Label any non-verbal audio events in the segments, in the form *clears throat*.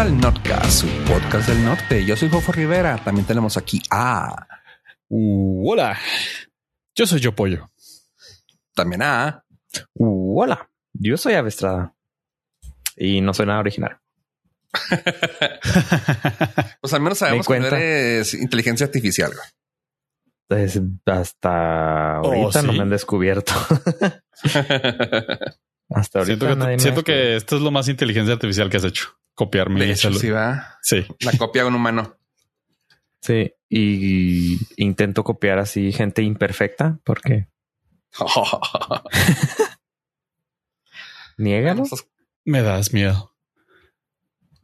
al Notcast, su podcast del norte. Yo soy Jofo Rivera. También tenemos aquí a. Uh, hola, yo soy Yo Pollo. También a. Uh, hola, yo soy Avestrada. Y no soy nada original. *laughs* pues al menos sabemos que eres inteligencia artificial. Pues hasta ahorita no me han descubierto. *laughs* hasta ahorita. Siento, que, esto es lo más inteligencia artificial que has hecho. Copiar mi sí, sí. La copia de un humano. Sí. Y intento copiar así gente imperfecta porque. *laughs* Niégalo. Me das miedo.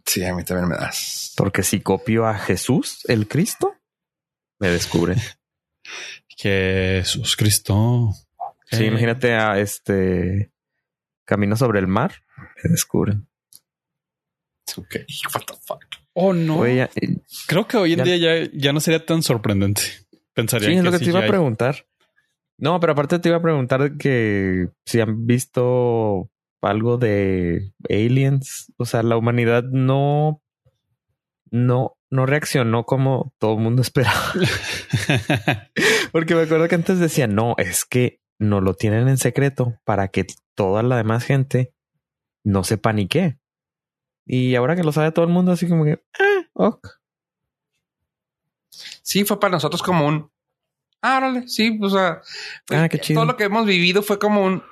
Sí, a mí también me das. Porque si copio a Jesús, el Cristo, me descubre. *laughs* Jesús Cristo. Sí, imagínate a este camino sobre el mar, me descubren. Ok, what the fuck. Oh no. Creo que hoy en día ya, ya no sería tan sorprendente. Pensaría sí, es lo que te iba a preguntar. No, pero aparte te iba a preguntar que si han visto algo de aliens, o sea, la humanidad no, no, no reaccionó como todo el mundo *laughs* esperaba. *laughs* Porque me acuerdo que antes decía, no, es que no lo tienen en secreto para que toda la demás gente no se panique. Y ahora que lo sabe todo el mundo, así como que, ah, ok. Sí, fue para nosotros como un, ah, órale, sí, o sea, ah, qué chido. todo lo que hemos vivido fue como un,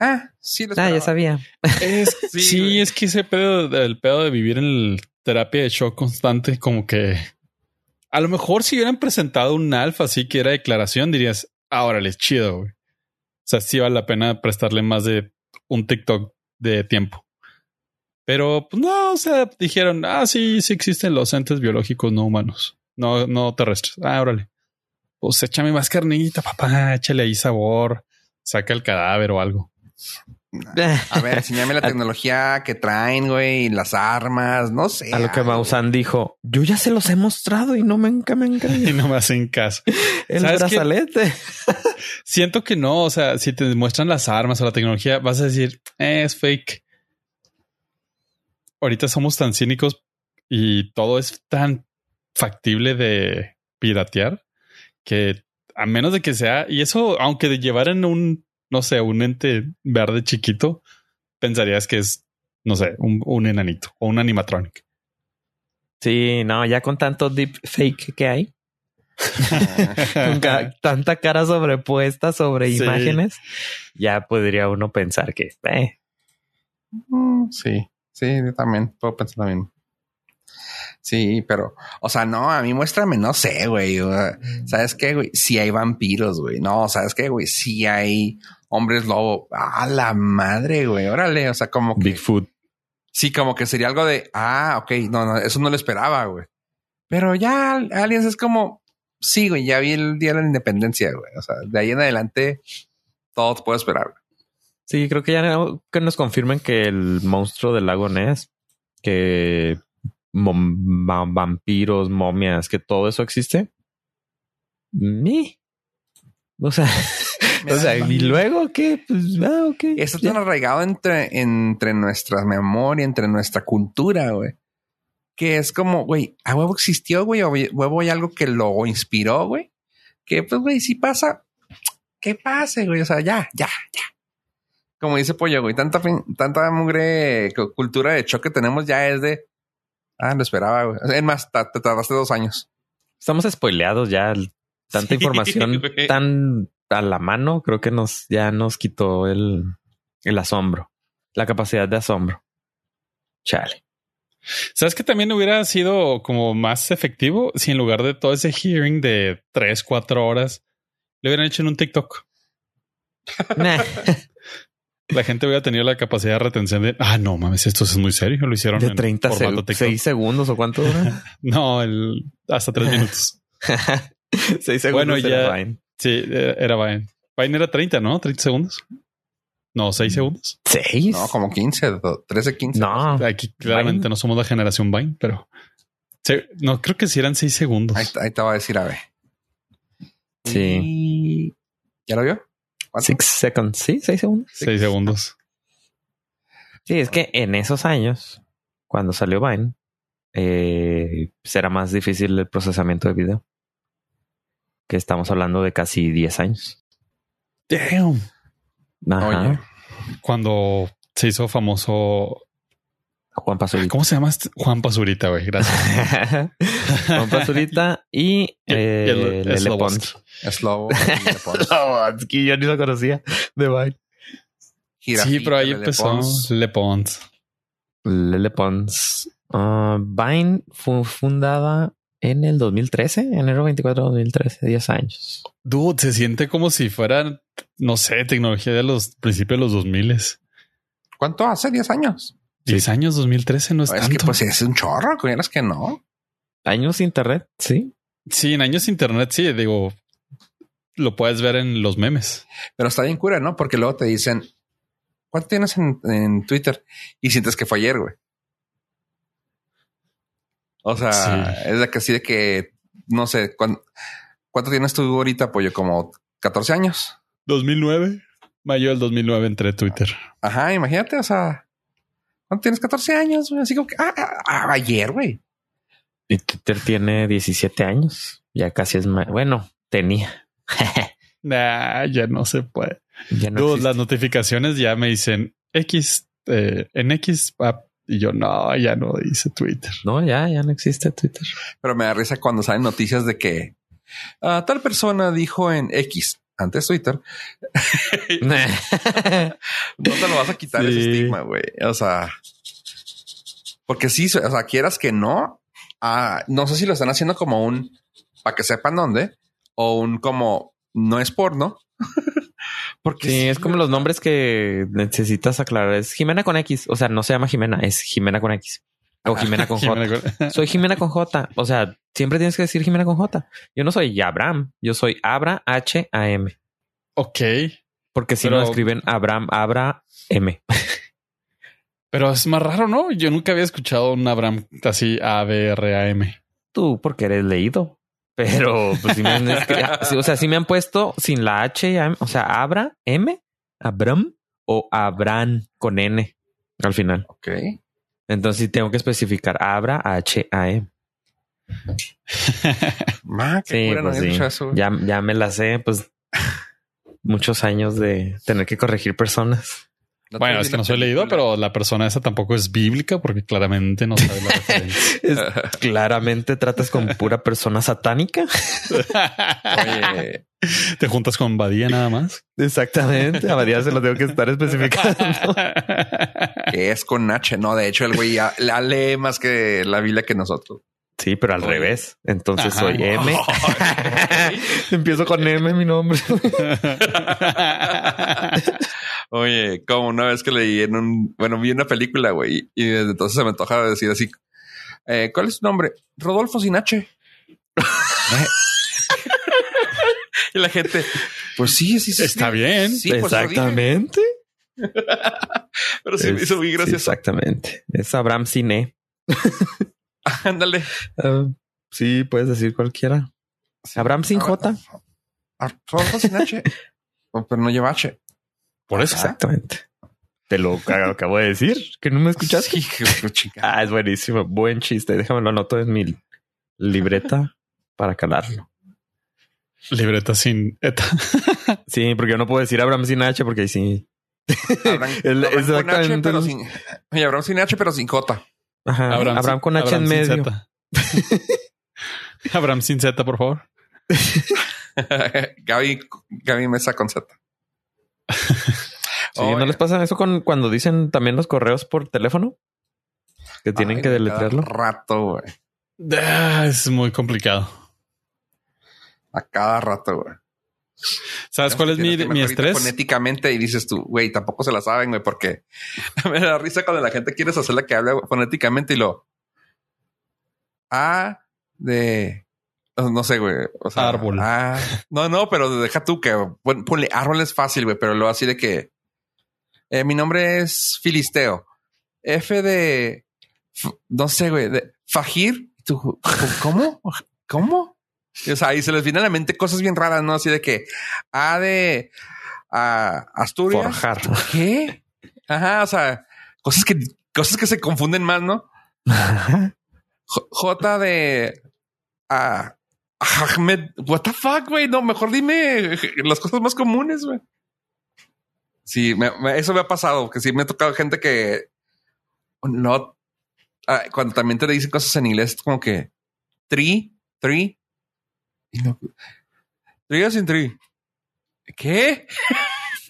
Ah, sí, ah, ya sabía. *laughs* sí, es que ese pedo, el pedo de vivir en terapia de shock constante, como que a lo mejor si hubieran presentado un alfa así que era declaración, dirías, ahora les chido, güey. O sea, sí vale la pena prestarle más de un TikTok de tiempo. Pero pues no, o sea, dijeron, ah, sí, sí existen los entes biológicos no humanos, no, no terrestres. Ah, órale. Pues échame más carnita, papá, échale ahí sabor, saca el cadáver o algo. A ver, enséñame la *laughs* tecnología que traen, güey, las armas, no sé. A lo que Mausan dijo, yo ya se los he mostrado y no me, me *laughs* Y no me hacen caso. *laughs* El brazalete. Siento que no, o sea, si te muestran las armas o la tecnología, vas a decir, eh, es fake. Ahorita somos tan cínicos y todo es tan factible de piratear que a menos de que sea, y eso, aunque de llevar en un no sé, un ente verde chiquito, pensarías que es, no sé, un, enanito o un animatronic. Sí, no, ya con tanto deep fake que hay. *laughs* tanta cara sobrepuesta sobre imágenes, ya podría uno pensar que eh. Mm, sí, sí, yo también puedo pensar lo mismo. Sí, pero, o sea, no, a mí muéstrame, no sé, güey. ¿Sabes qué, güey? Si hay vampiros, güey. No, ¿sabes qué, güey? Si hay hombres lobo. A la madre, güey. Órale. O sea, como que. Bigfoot. Sí, como que sería algo de, ah, ok, no, no, eso no lo esperaba, güey. Pero ya Aliens es como, sí, güey, ya vi el día de la independencia, güey. O sea, de ahí en adelante, todo te puedo esperar. Sí, creo que ya que nos confirmen que el monstruo del lago Ness, que vampiros, momias, que todo eso existe. Ni. O sea, *laughs* o sea, y luego qué, pues, ah, ok. Eso está arraigado entre, entre nuestra memoria, entre nuestra cultura, güey. Que es como, güey, a huevo existió, güey, o huevo hay algo que lo inspiró, güey. Que, pues, güey, si pasa, ¿qué pase, güey? O sea, ya, ya, ya. Como dice Pollo, güey, tanta, tanta mugre cultura de choque tenemos ya es de, ah, lo esperaba, güey. Es más, te tardaste dos años. Estamos spoileados ya. Tanta información *laughs* tan a la mano, creo que nos ya nos quitó el, el asombro, la capacidad de asombro. Chale. ¿Sabes que también hubiera sido como más efectivo si en lugar de todo ese hearing de tres, cuatro horas, le hubieran hecho en un TikTok? *laughs* la gente hubiera tenido la capacidad de retención de, ah, no mames, esto es muy serio. Lo hicieron de 30 6 segundos o cuánto dura? *laughs* no, el, hasta tres minutos. *laughs* 6 segundos. Bueno, ya. Sí, era Vine. Vine era 30, ¿no? 30 segundos. No, 6 segundos. 6. No, como 15, 13, 15. No, aquí claramente no somos la generación Vine, pero no creo que si eran 6 segundos. Ahí, te voy a decir a ver. Sí. ¿Ya lo vio? 6 seconds. Sí, 6 segundos. 6 segundos. Sí, es que en esos años cuando salió Vine, eh, será más difícil el procesamiento de video. Que estamos hablando de casi 10 años. Damn. Ajá. Oye. Cuando se hizo famoso. Juan Pazurita. ¿Cómo se llama? este? Juan Pazurita, güey. Gracias. *laughs* Juan Pazurita y *laughs* eh, Y el- Lele. Pons. Slow. *laughs* Slobodsky, yo ni lo conocía de Vine. Sí, pero ahí empezó Le Pons. Lele Pons. Ah, Vine fue fundada en el 2013, enero 24 de 2013, 10 años. Dude, se siente como si fuera, no sé, tecnología de los principios de los 2000. ¿Cuánto hace? 10 años. 10 años, 2013 no es, Es, tanto. que pues es un chorro, es que no. Años internet, sí. Sí, en años internet, sí, digo, lo puedes ver en los memes. Pero está bien cura, ¿no? Porque luego te dicen, ¿cuánto tienes en, en Twitter? Y sientes que fue ayer, güey. O sea, Sí. es de que así de que, no sé, ¿cuán- ¿cuánto tienes tú ahorita, pollo? Como 14 años. 2009. Mayo del 2009 entré a Twitter. Ajá, imagínate, o sea, ¿cuánto tienes? 14 años, güey. Así como que, ah, ah, ah, ayer, güey. Y Twitter tiene 17 años. Ya casi es más. Bueno, tenía. *laughs* Nah, ya no se puede. ya no Dude, existe. las notificaciones ya me dicen X eh, en X app y yo no, ya no dice Twitter. No, ya, ya no existe Twitter. Pero me da risa cuando salen noticias de que ah, tal persona dijo en X, antes Twitter, *laughs* no te lo vas a quitar ese estigma, güey. O sea, porque sí, o sea, quieras que no, ah, no sé si lo están haciendo como un para que sepan dónde o un como no es porno. *laughs* porque Sí, es como los nombres que necesitas aclarar. Es Jimena con X. O sea, no se llama Jimena, es Jimena con X. O Jimena con *laughs* J. Jimena *laughs* Soy Jimena con J. O sea, siempre tienes que decir Jimena con J. Yo no soy Abraham, yo soy Abra H A M. ok, Porque si Pero- no escriben Abraham, Abra M. pero es más raro, ¿no? Yo nunca había escuchado un Abraham así A B R A M. Tú porque eres leído. Pero pues si me han *laughs* o sea, si me han puesto sin la H, o sea, Abra M, Abram o Abran con N al final. Ok. Entonces sí tengo que especificar Abra H A M. *laughs* Ma, qué Sí, pues sí. Ya, ya me la sé, pues muchos años de tener que corregir personas. No bueno, es que no soy leído, pero la persona esa tampoco es bíblica porque claramente no sabe la *laughs* referencia. Es- claramente tratas con pura persona satánica. Oye, Te juntas con Badía nada más. Exactamente. A Badía se lo tengo que estar especificando. *laughs* que es con H. No, de hecho, el güey ya la lee más que la Biblia que nosotros. Sí, pero al Oye. revés. Entonces Ajá. soy M. *laughs* Empiezo con M, mi nombre. Oye, como una vez que leí en un, bueno, vi una película, güey, y desde entonces se me antoja decir así, eh, ¿cuál es tu nombre? Rodolfo sin H. *laughs* y la gente, pues sí, sí, sí. Está sí. bien. Sí, pues. Exactamente. *laughs* Pero sí me Es- hizo muy sí, gracioso. exactamente. Es Abraham Cine. *laughs* Ándale. Ah, sí, puedes decir cualquiera. Abraham sin J. Ah, Rodolfo sin H. Oh, pero no lleva H. Por eso. Exactamente. Te lo acabo de decir, que no me escuchaste. Sí. Ah, es buenísimo. Buen chiste. Déjame lo anoto en mi libreta para calarlo. Libreta sin eta. *laughs* Sí, porque yo no puedo decir Abraham sin H porque ahí sí. Abraham, *laughs* El- Abraham con H, exactamente. pero sin, oye, Abraham sin H, pero sin J. Ajá. Abraham, con H Abraham en medio. Abraham sin Z, *laughs* por favor. Gaby, Gaby Mesa con Z. Sí, ¿No les pasa eso con cuando dicen también los correos por teléfono? Que tienen Ay, que deletrearlo. Cada rato, güey. Ah, es muy complicado. A cada rato, güey. ¿Sabes cuál es mi, mi estrés? Fonéticamente y dices tú, güey, tampoco se la saben, güey, porque *laughs* me da risa cuando la gente quiere hacerla que hable fonéticamente y lo A de no sé, güey. O sea, Árbol. ah, no, no, pero deja tú que pon- ponle árbol es fácil, güey, pero lo así de que eh, mi nombre es Filisteo. F de no sé, güey, de Fajir. Tú, ¿Cómo? ¿Cómo? Y, o sea, y se les viene a la mente cosas bien raras, ¿no? Así de que A de a Asturias. Forjar. ¿Qué? Ajá, o sea, cosas que cosas que se confunden más, ¿no? *laughs* J de ah, Ahmed. What the fuck, güey? No, mejor dime las cosas más comunes, güey. Sí, eso me ha pasado, que sí me ha tocado gente que no, ah, cuando también te dicen cosas en inglés, como que three, three, y no, three sin three. ¿Qué?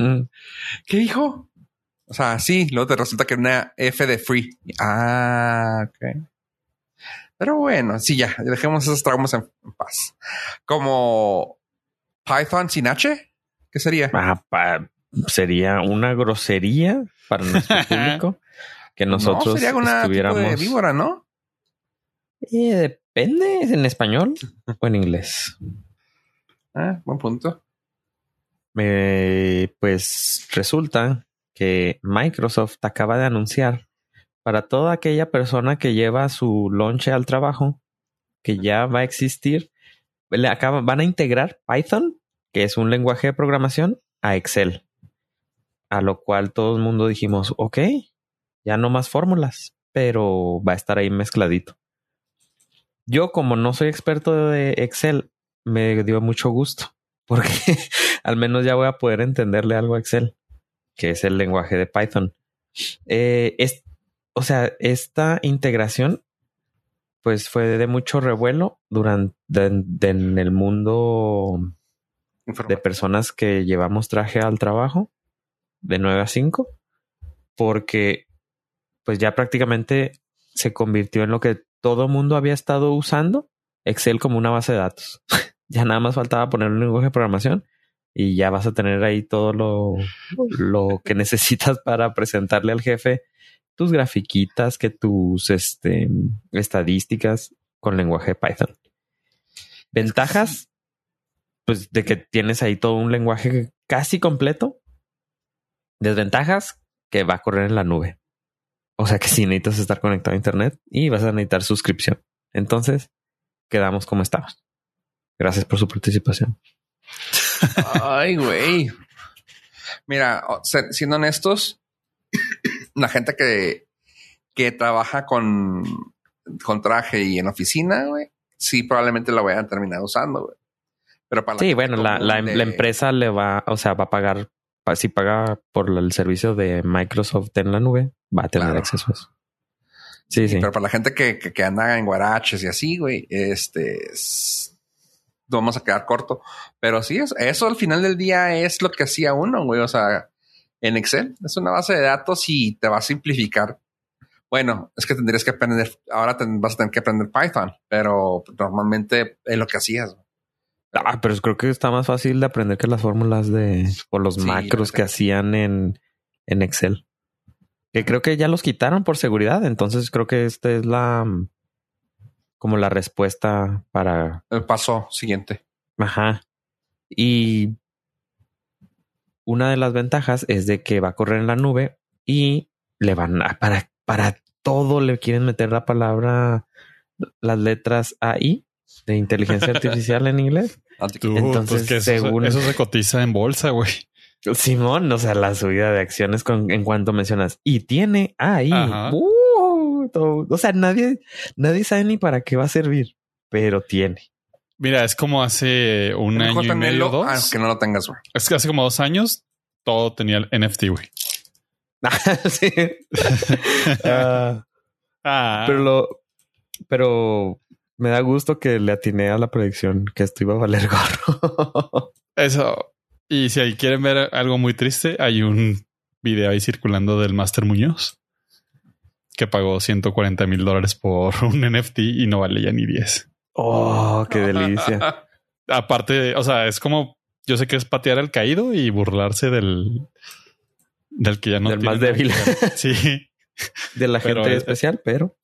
Mm. ¿Qué dijo? O sea, sí, luego te resulta que una F de free. Ah, ok. Pero bueno, sí, ya, dejemos esos traumas en, paz. Como Python sin H, ¿qué sería? Ah, sería una grosería para nuestro *laughs* público que nosotros no, sería una estuviéramos... de víbora, ¿no? Eh, depende, ¿es en español o en inglés? Ah, buen punto. pues resulta que Microsoft acaba de anunciar para toda aquella persona que lleva su lonche al trabajo, que ya va a existir, le van a integrar Python, que es un lenguaje de programación, a Excel. A lo cual todo el mundo dijimos, ok, ya no más fórmulas, pero va a estar ahí mezcladito. Yo, como no soy experto de Excel, me dio mucho gusto, *laughs* porque al menos ya voy a poder entenderle algo a Excel, que es el lenguaje de Python. Eh, es, o sea, esta integración, pues fue de mucho revuelo durante en el mundo de personas que llevamos traje al trabajo de 9 a 5, porque pues ya prácticamente se convirtió en lo que todo mundo había estado usando, Excel como una base de datos. *laughs* ya nada más faltaba poner un lenguaje de programación y ya vas a tener ahí todo lo, lo que necesitas para presentarle al jefe tus grafiquitas, que tus este, estadísticas con lenguaje Python. Ventajas, pues de que tienes ahí todo un lenguaje casi completo. Desventajas, que va a correr en la nube. O sea que si necesitas estar conectado a Internet y vas a necesitar suscripción. Entonces, quedamos como estamos. Gracias por su participación. Ay, güey. *laughs* Mira, siendo honestos, la gente que, que trabaja con, con traje y en oficina, güey, sí probablemente la vayan a terminar usando, güey. Pero para sí, bueno, la, la, empresa le va, o sea, va a pagar, si paga por el servicio de Microsoft en la nube, va a tener acceso a eso. Sí, sí. Pero para la gente que, que, anda en guaraches y así, güey, este vamos a quedar corto. Pero sí, eso al final del día es lo que hacía uno, güey. O sea, en Excel. Es una base de datos y te va a simplificar. Bueno, es que tendrías que aprender, ahora vas a tener que aprender Python, pero normalmente es lo que hacías. Ah, pero creo que está más fácil de aprender que las fórmulas de o los macros que hacían en, en Excel. Que creo que ya los quitaron por seguridad. Entonces creo que esta es la como la respuesta para el paso siguiente. Ajá. Y una de las ventajas es de que va a correr en la nube y le van a, para, para todo le quieren meter la palabra, las letras AI de inteligencia artificial en inglés. *laughs* Entonces, pues eso, eso se cotiza en bolsa, güey. Simón, o sea, la subida de acciones con, en cuanto mencionas y tiene AI. Uh, o sea, nadie, nadie sabe ni para qué va a servir, pero tiene. Mira, es como hace un año y medio, dos. Ah, que no lo tengas, güey. Es que hace como dos años todo tenía el NFT, güey. *laughs* sí. *laughs* Ah. Ah. Pero lo, pero me da gusto que le atiné a la predicción que esto iba a valer gorro. *laughs* Eso. Y si ahí quieren ver algo muy triste, hay un video ahí circulando del Master Muñoz que pagó 140 mil dólares por un NFT y no vale ya ni 10. Oh, qué delicia. *laughs* Aparte, o sea, es como yo sé que es patear al caído y burlarse del, del que ya no del más débil. *laughs* sí. De la gente especial, pero.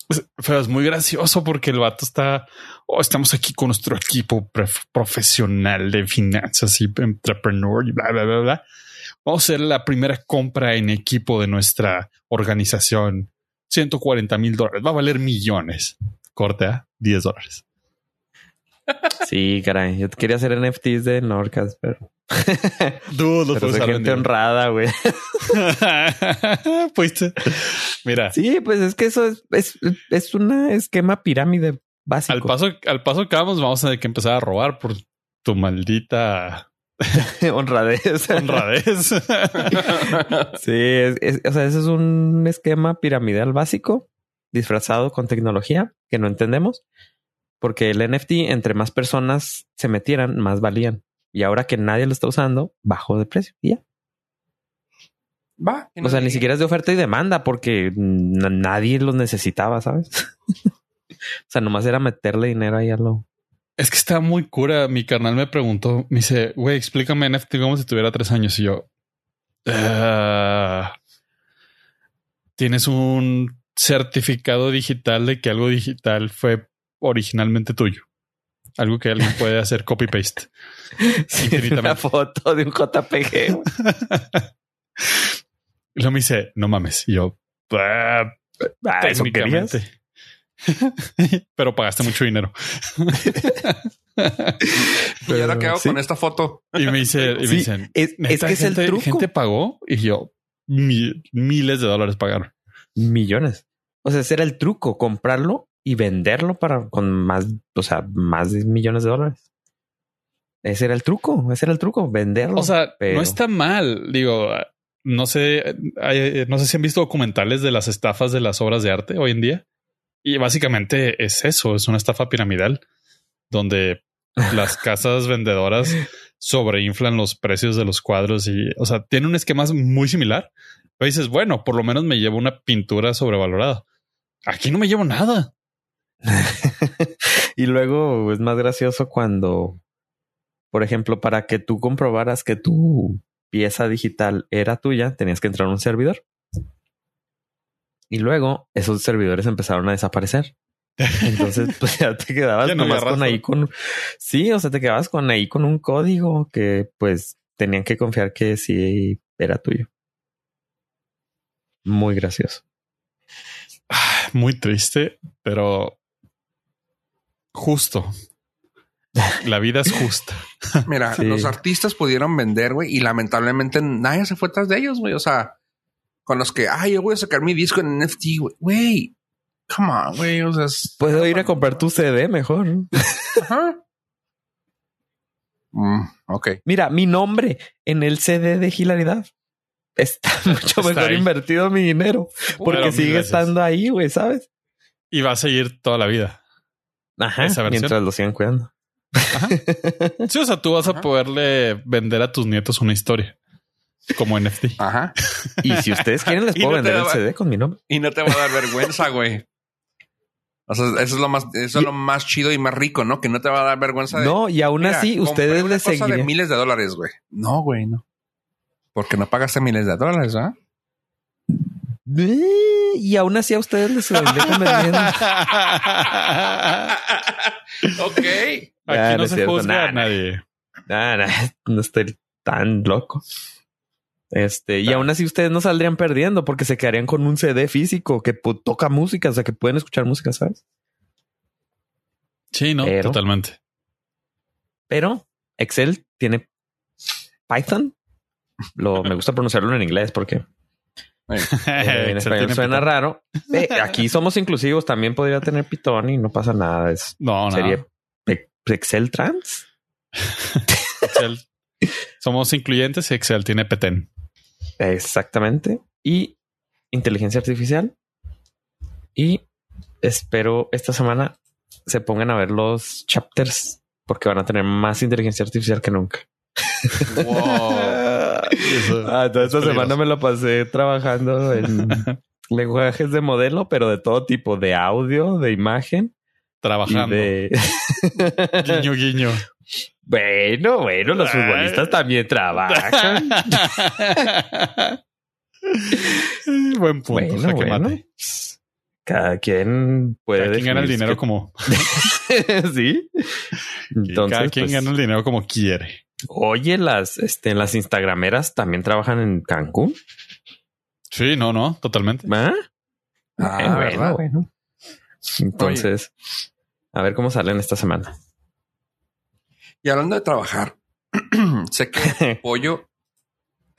Pero es muy gracioso porque el vato está. Oh, estamos aquí con nuestro equipo profesional de finanzas y entrepreneur y bla, bla, bla, bla. Vamos a hacer la primera compra en equipo de nuestra organización. 140 mil dólares. Va a valer millones. Corte a 10 dólares. Sí, caray. Yo quería hacer NFTs de Norcas, pero. *laughs* Dude, los pero soy gente honrada, güey. *laughs* pues, mira. Sí, pues es que eso es, es, es un esquema pirámide básico. Al paso, al paso que vamos, vamos a tener que empezar a robar por tu maldita *laughs* honradez. Honradez. sí, es, o sea, ese es un esquema piramidal básico disfrazado con tecnología que no entendemos. Porque el NFT, entre más personas se metieran, más valían. Y ahora que nadie lo está usando, bajó de precio y ya. Va. O sea, ni siquiera es de oferta y demanda porque nadie los necesitaba, ¿sabes? *laughs* o sea, nomás era meterle dinero ahí a lo. Es que está muy cura. Mi carnal me preguntó, me dice, güey, explícame NFT como si tuviera tres años. Y yo, ah, tienes un certificado digital de que algo digital fue originalmente tuyo. Algo que alguien puede hacer copy paste. *laughs* Una foto de un JPG. y *laughs* lo me dice, no mames. Y yo, ah, ah técnicamente. *laughs* Pero pagaste mucho dinero. ¿Y ahora qué hago con esta foto? Y me dice, y me dicen, es, que es el truco. Gente pagó y yo miles de dólares pagaron. Millones. O sea, ese era el truco, comprarlo y venderlo para con más, o sea, más de millones de dólares. Ese era el truco, ese era el truco, venderlo. O sea, no está mal. Digo, no sé, no sé si han visto documentales de las estafas de las obras de arte hoy en día. Y básicamente es eso, es una estafa piramidal donde *laughs* las casas vendedoras sobreinflan los precios de los cuadros y, o sea, tiene un esquema muy similar. Pero dices, bueno, por lo menos me llevo una pintura sobrevalorada. Aquí no me llevo nada. *laughs* y luego es más gracioso cuando, por ejemplo, para que tú comprobaras que tu pieza digital era tuya, tenías que entrar a un servidor. Y luego esos servidores empezaron a desaparecer. Entonces, *laughs* pues ya te quedabas nomás con ahí con. Sí, o sea, te quedabas con ahí con un código que pues tenían que confiar que sí era tuyo. Muy gracioso. Muy triste, pero justo. La vida es justa. *laughs* Mira, los artistas pudieron vender, güey, y lamentablemente nadie se fue tras de ellos, güey. O sea, con los que, ay, yo voy a sacar mi disco en NFT, güey. Come on, güey. O sea, puedo ir a comprar tu CD mejor. Ajá. *laughs* Mm, ok. Mira, mi nombre en el CD de Hilaridad está *laughs* mucho mejor invertido mi dinero porque sigue estando ahí, güey, ¿sabes? Y va a seguir toda la vida. Ajá. Mientras lo sigan cuidando. Ajá. *laughs* Sí, o sea, tú vas a poderle vender a tus nietos una historia como NFT. Ajá. Y si ustedes quieren, les *laughs* puedo vender el CD con mi nombre. Y no te va a dar vergüenza, güey. O sea, eso es lo más, eso es lo más chido y más rico, ¿no? Que no te va a dar vergüenza de. No, y aún así ustedes les seguirían. de miles de dólares, güey. No, güey, no. Porque no pagaste miles de dólares, ¿ah? Y aún así a ustedes les dejan vendiendo. *laughs* ok. Aquí no, se juzga a nadie. *laughs* no estoy tan loco. Este, y aún así ustedes no saldrían perdiendo porque se quedarían con un CD físico que toca música, o sea, que pueden escuchar música, ¿sabes? Sí, no, totalmente. Pero Excel tiene Python. Lo, me gusta pronunciarlo en inglés porque eh, en español suena raro. Eh, *laughs* aquí somos inclusivos, también podría tener Python y no pasa nada. Es, no, sería Excel Trans. Excel. Somos incluyentes y Excel tiene PETEN. Exactamente. Y inteligencia artificial. Y espero esta semana se pongan a ver los chapters porque van a tener más inteligencia artificial que nunca. *laughs* ah, toda esta semana me lo pasé trabajando en *laughs* lenguajes de modelo, pero de todo tipo, de audio, de imagen. Trabajando. De... *laughs* guiño, guiño. Bueno, bueno, los futbolistas también trabajan. *laughs* Buen punto. Cada quien puede. Cada quien gana el dinero como. sí. Entonces, cada quien pues, gana el dinero como quiere. Oye, las, este, las Instagrameras también trabajan en Cancún. Sí, no, no, totalmente. ¿Ah? ah bueno, bueno. Entonces, a ver cómo salen esta semana. Y hablando de trabajar, *clears throat* sé que *laughs* Pollo, *laughs*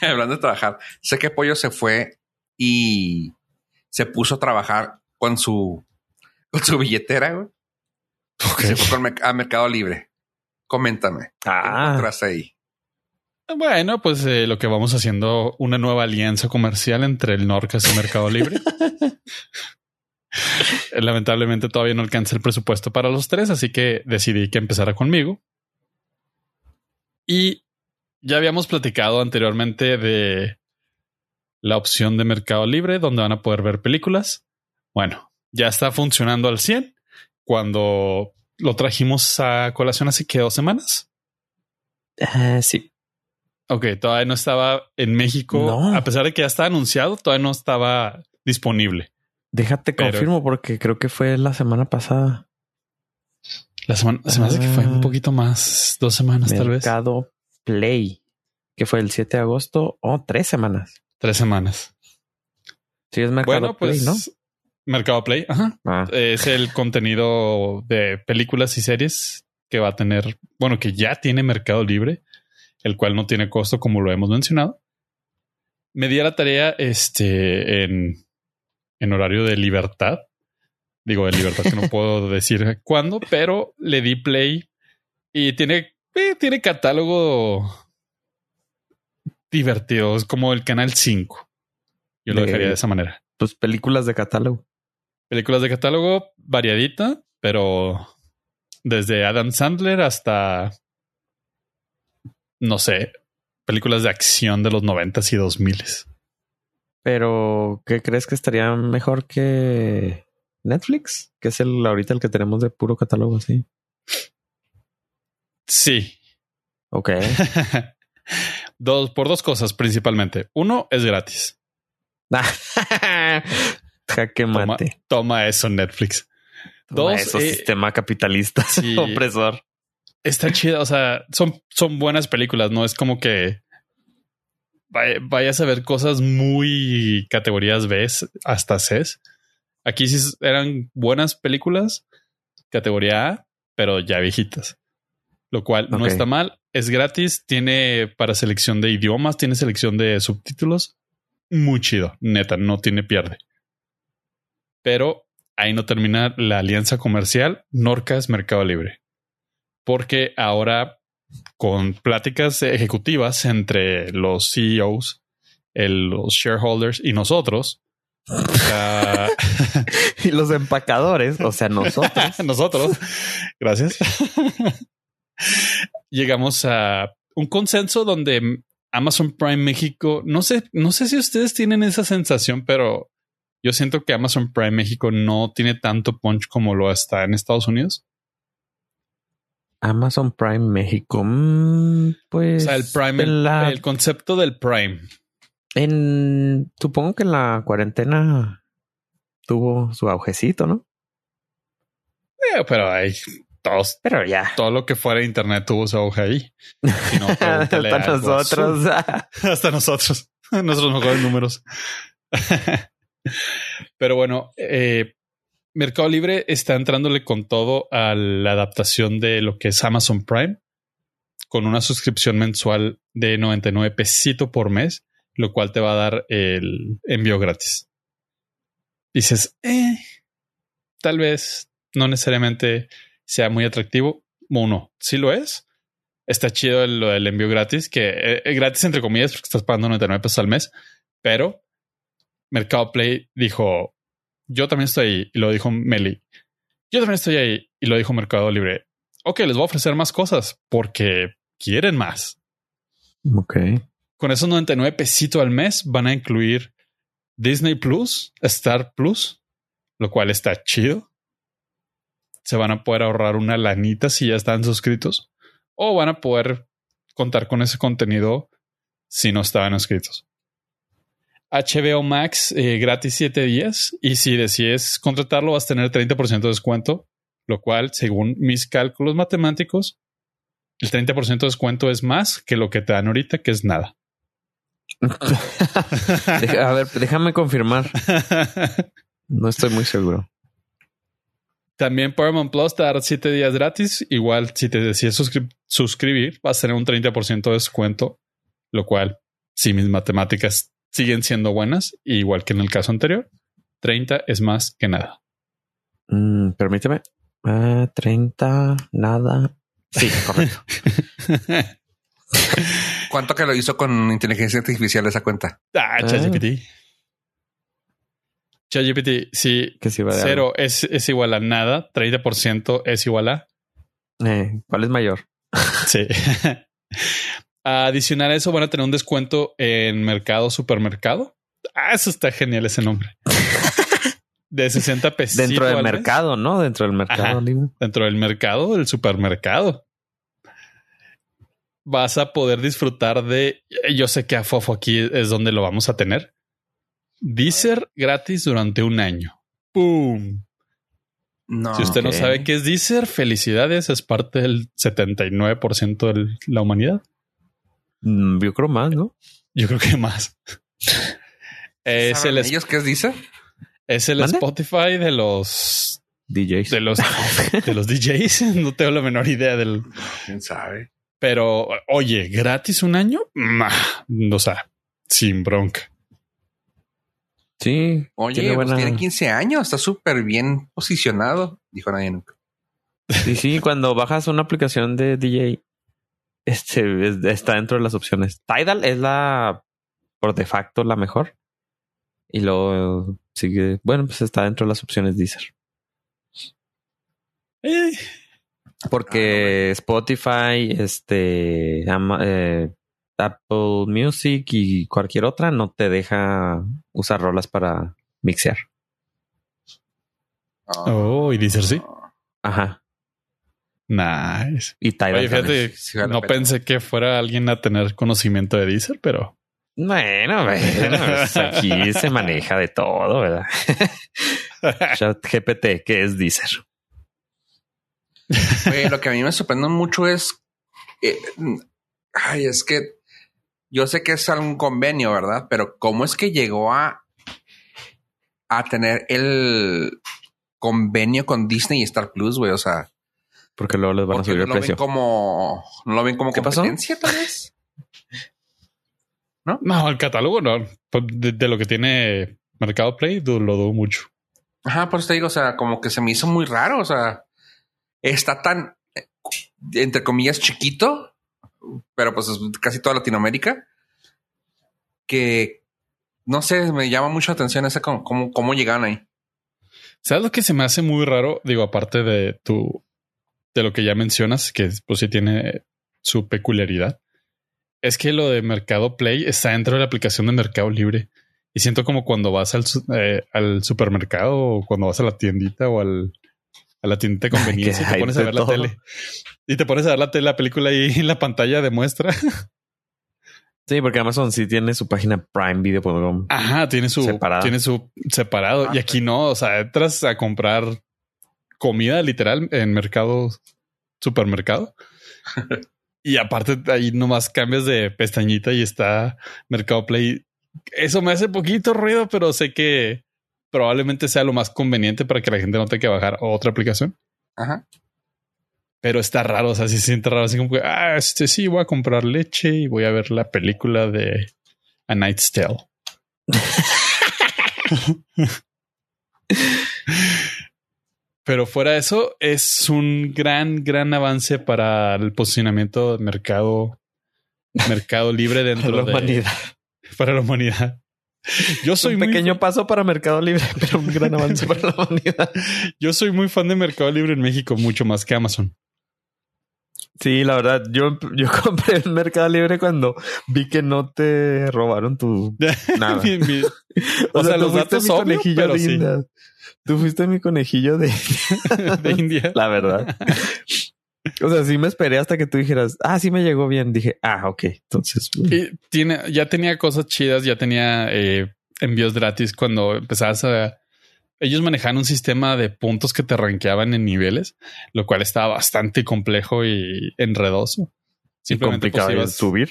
hablando de trabajar, sé que Pollo se fue y se puso a trabajar con su, con su billetera, güey. Se fue con a Mercado Libre. Coméntame. Ah. ¿Qué ahí? Bueno, pues eh, lo que vamos haciendo una nueva alianza comercial entre el Norcas y Mercado Libre. *laughs* Lamentablemente todavía no alcanza el presupuesto para los tres, así que decidí que empezara conmigo. Y ya habíamos platicado anteriormente de la opción de Mercado Libre, donde van a poder ver películas. Bueno, ya está funcionando al 100 cuando lo trajimos a colación hace que dos semanas. Uh, sí. Ok, todavía no estaba en México. A pesar de que ya está anunciado, todavía no estaba disponible. Déjate confirmo porque creo que fue la semana pasada. La semana, se me hace que fue un ah. poquito más, dos semanas tal vez. Mercado Play, que fue el 7 de agosto o tres semanas. Tres semanas. Sí, es Mercado Play, pues, ¿no? Mercado Play, ajá. Ah. Es el contenido de películas y series que va a tener, bueno, que ya tiene Mercado Libre el cual no tiene costo como lo hemos mencionado. Me di a la tarea este, en, en horario de libertad. Digo, de libertad que no puedo *laughs* decir cuándo, pero le di play y tiene, eh, tiene catálogo divertido. Es como el canal 5. Yo lo dejaría de esa manera. Pues películas de catálogo. Películas de catálogo variadita, pero desde Adam Sandler hasta no sé, películas de acción de los noventas y dos miles. Pero, ¿qué crees que estaría mejor que Netflix? Que es el ahorita el que tenemos de puro catálogo así. Sí. Ok. *laughs* dos, por dos cosas principalmente. Uno es gratis. *laughs* *laughs* Jaque mate. Toma, eso, Netflix. dos, eso, eh, sistema capitalista *laughs* opresor está chida. O sea, son, son buenas películas, no es como que vayas a ver cosas muy categorías B hasta C. Aquí sí eran buenas películas, categoría A, pero ya viejitas. Lo cual no está mal. Es gratis, tiene para selección de idiomas, tiene selección de subtítulos. Muy chido, neta, no tiene pierde. Pero ahí no termina la alianza comercial Norcas Mercado Libre porque ahora con pláticas ejecutivas entre los CEOs, los shareholders y nosotros, *laughs* y los empacadores, o sea, nosotros. *laughs* nosotros, gracias. *laughs* Llegamos a un consenso donde Amazon Prime México, no sé, no sé si ustedes tienen esa sensación, pero yo siento que Amazon Prime México no tiene tanto punch como lo está en Estados Unidos. Amazon Prime México. Mm, pues. O sea, el Prime, el, concepto del Prime. En. Supongo que en la cuarentena tuvo su aujecito, ¿no? Eh, pero hay todos. Pero ya. Todo lo que fuera internet tuvo su auge ahí. *laughs* *laughs* hasta nosotros. hasta nosotros. *laughs* Nuestros mejores números. Pero bueno, eh, Mercado Libre está entrándole con todo a la adaptación de lo que es Amazon Prime, con una suscripción mensual de 99 pesitos por mes, lo cual te va a dar el envío gratis. Dices, eh, tal vez no necesariamente sea muy atractivo. Uno, si lo es. Está chido lo del envío gratis, que es eh, gratis entre comillas porque estás pagando 99 pesos al mes, pero Mercado Play dijo, yo también estoy ahí, y lo dijo Meli. Yo también estoy ahí, y lo dijo Mercado Libre. Ok, les voy a ofrecer más cosas porque quieren más. Ok. Con esos 99 pesitos al mes van a incluir Disney Plus, Star Plus, lo cual está chido. Se van a poder ahorrar una lanita si ya están suscritos o van a poder contar con ese contenido si no estaban inscritos. HBO Max eh, gratis 7 días y si decides contratarlo vas a tener 30% de descuento, lo cual, según mis cálculos matemáticos, el 30% de descuento es más que lo que te dan ahorita, que es nada. a ver, déjame confirmar. *laughs* No estoy muy seguro. También Paramount Plus te da 7 días gratis. Igual, si te decides suscribir, vas a tener un 30% de descuento, lo cual, si mis matemáticas siguen siendo buenas, igual que en el caso anterior, 30 es más que nada. Mm, permíteme. 30, ah, nada. Sí, correcto. *laughs* ¿Cuánto que lo hizo con inteligencia artificial esa cuenta? Ah, ChatGPT. Ah. ChatGPT, sí. Que si cero es, es, igual a nada. 30% es igual a. Eh, ¿Cuál es mayor? sí. *laughs* *laughs* Adicional a eso, van a tener un descuento en mercado supermercado. Ah, eso está genial ese nombre. *laughs* De 60 pesos. Dentro del mercado, ¿no? Dentro del mercado. Dentro del mercado, del supermercado. Vas a poder disfrutar de. Yo sé que a Fofo aquí es donde lo vamos a tener. Deezer gratis durante un año. ¡Pum! No, si usted no sabe qué es Deezer, felicidades. Es parte del 79% de la humanidad. Mm, yo creo más, ¿no? Yo creo que más. *laughs* es el ellos qué Deezer? Es el Spotify de los DJs. De los, *laughs* de los DJs. No tengo la menor idea del. Quién sabe. Pero, oye, gratis un año. o sea, sin bronca. Sí. Oye, pues tiene 15 años, está súper bien posicionado, dijo nadie nunca. Sí, sí, cuando bajas una aplicación de DJ, este está dentro de las opciones. Tidal es la por de facto la mejor. Y luego sigue, bueno, pues está dentro de las opciones Deezer. Eh. Porque ah, Spotify, este, eh, Apple Music y cualquier otra no te deja usar rolas para mixear. Oh, y Deezer sí. Ajá. Nice. Y Tidal. fíjate, no pensé que fuera alguien a tener conocimiento de Deezer, pero bueno, *laughs* bueno pues aquí se maneja de todo, ¿verdad? *laughs* Chat GPT, ¿qué es Deezer? *laughs* lo que a mí me sorprende mucho es. Eh, ay, es que yo sé que es algún convenio, ¿verdad? Pero ¿cómo es que llegó a, a tener el convenio con Disney y Star Plus, güey? O sea. Porque luego les van a subir el precio. como, no lo ven como ¿Qué competencia, tal vez. ¿no? No, el catálogo no. Pues, de, lo que tiene Mercado Play lo dudo mucho. Ajá, por eso te digo, o sea, como que se me hizo muy raro. O sea, está tan, entre comillas, chiquito, pero pues es casi toda Latinoamérica, que no sé, me llama mucho la atención ese cómo, cómo, cómo llegaron ahí. ¿Sabes lo que se me hace muy raro? Digo, aparte de tu, de lo que ya mencionas, que pues sí tiene su peculiaridad. Es que lo de Mercado Play está dentro de la aplicación de Mercado Libre. Y siento como cuando vas al, eh, al supermercado o cuando vas a la tiendita o al, a la tiendita de *laughs* conveniencia y te pones a ver la tele. Y te pones a ver la tele, la película ahí *laughs* en la pantalla de muestra. Sí, porque Amazon sí tiene su página Prime Video.com. Ajá, tiene su separado. Tiene su separado. y aquí no, o sea, entras a comprar comida literal en mercado, supermercado. *laughs* Y aparte ahí nomás cambias de pestañita y está Mercado Play. Eso me hace poquito ruido, pero sé que probablemente sea lo más conveniente para que la gente no tenga que bajar otra aplicación. Ajá. Pero está raro, o sea, si se siente raro, así como que, ah, este sí, voy a comprar leche y voy a ver la película de A Night's Tale. *laughs* Pero fuera de eso, es un gran, gran avance para el posicionamiento de mercado, mercado libre *laughs* dentro de la humanidad. Para la humanidad. Yo soy un pequeño paso para Mercado Libre, *laughs* pero un gran avance para la humanidad. Yo soy muy fan de Mercado Libre en México, mucho más que Amazon. Sí, la verdad, yo, yo *laughs* compré en Mercado Libre cuando vi que no te robaron tu nada. o, sea, los datos obvio, pero sí. Tú fuiste mi conejillo de, *laughs* de India. *laughs* La verdad. O sea, sí me esperé hasta que tú dijeras, ah, sí me llegó bien. Dije, ah, ok. Entonces, tiene, ya tenía cosas chidas, ya tenía eh, envíos gratis cuando empezabas a. Ellos manejaban un sistema de puntos que te rankeaban en niveles, lo cual estaba bastante complejo y enredoso. Simplemente y pues, complicado subir.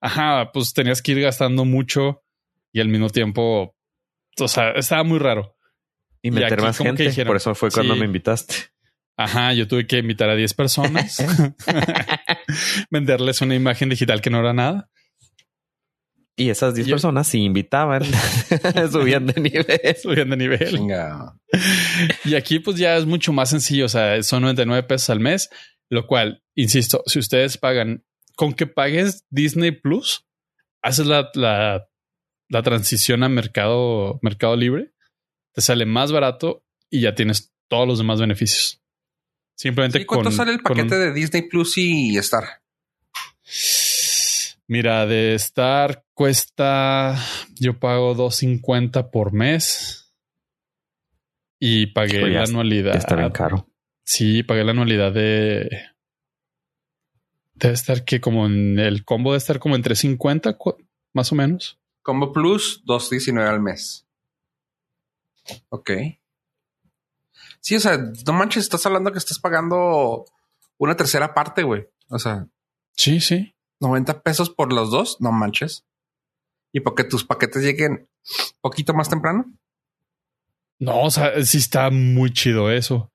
Ajá, pues tenías que ir gastando mucho y al mismo tiempo, o sea, estaba muy raro. Y meter aquí más gente. dijeron, Por eso fue cuando sí. me invitaste. Ajá, yo tuve que invitar a 10 personas, *laughs* *laughs* venderles una imagen digital que no era nada. Y esas 10 Yo- personas sí invitaban. *laughs* Subían de nivel. Subían de nivel. Y aquí pues ya es mucho más sencillo, o sea, son 99 pesos al mes, lo cual, insisto, si ustedes pagan, con que pagues Disney Plus, haces la, la, la transición a mercado, mercado libre, te sale más barato y ya tienes todos los demás beneficios. Simplemente ¿Y cuánto con, sale el con paquete de Disney Plus y Star? Mira, de Star cuesta, yo pago 250 por mes y pagué Pues ya la anualidad. Ya está bien caro. Sí, pagué la anualidad de. Debe estar que como en el combo debe estar como entre 50, cu- más o menos. Combo Plus, 2.19 al mes. Ok. Sí, o sea, no manches, estás hablando que estás pagando una tercera parte, güey. O sea, Sí, sí. 90 pesos por los dos, no manches. Y porque tus paquetes lleguen poquito más temprano. No, o sea, sí está muy chido eso.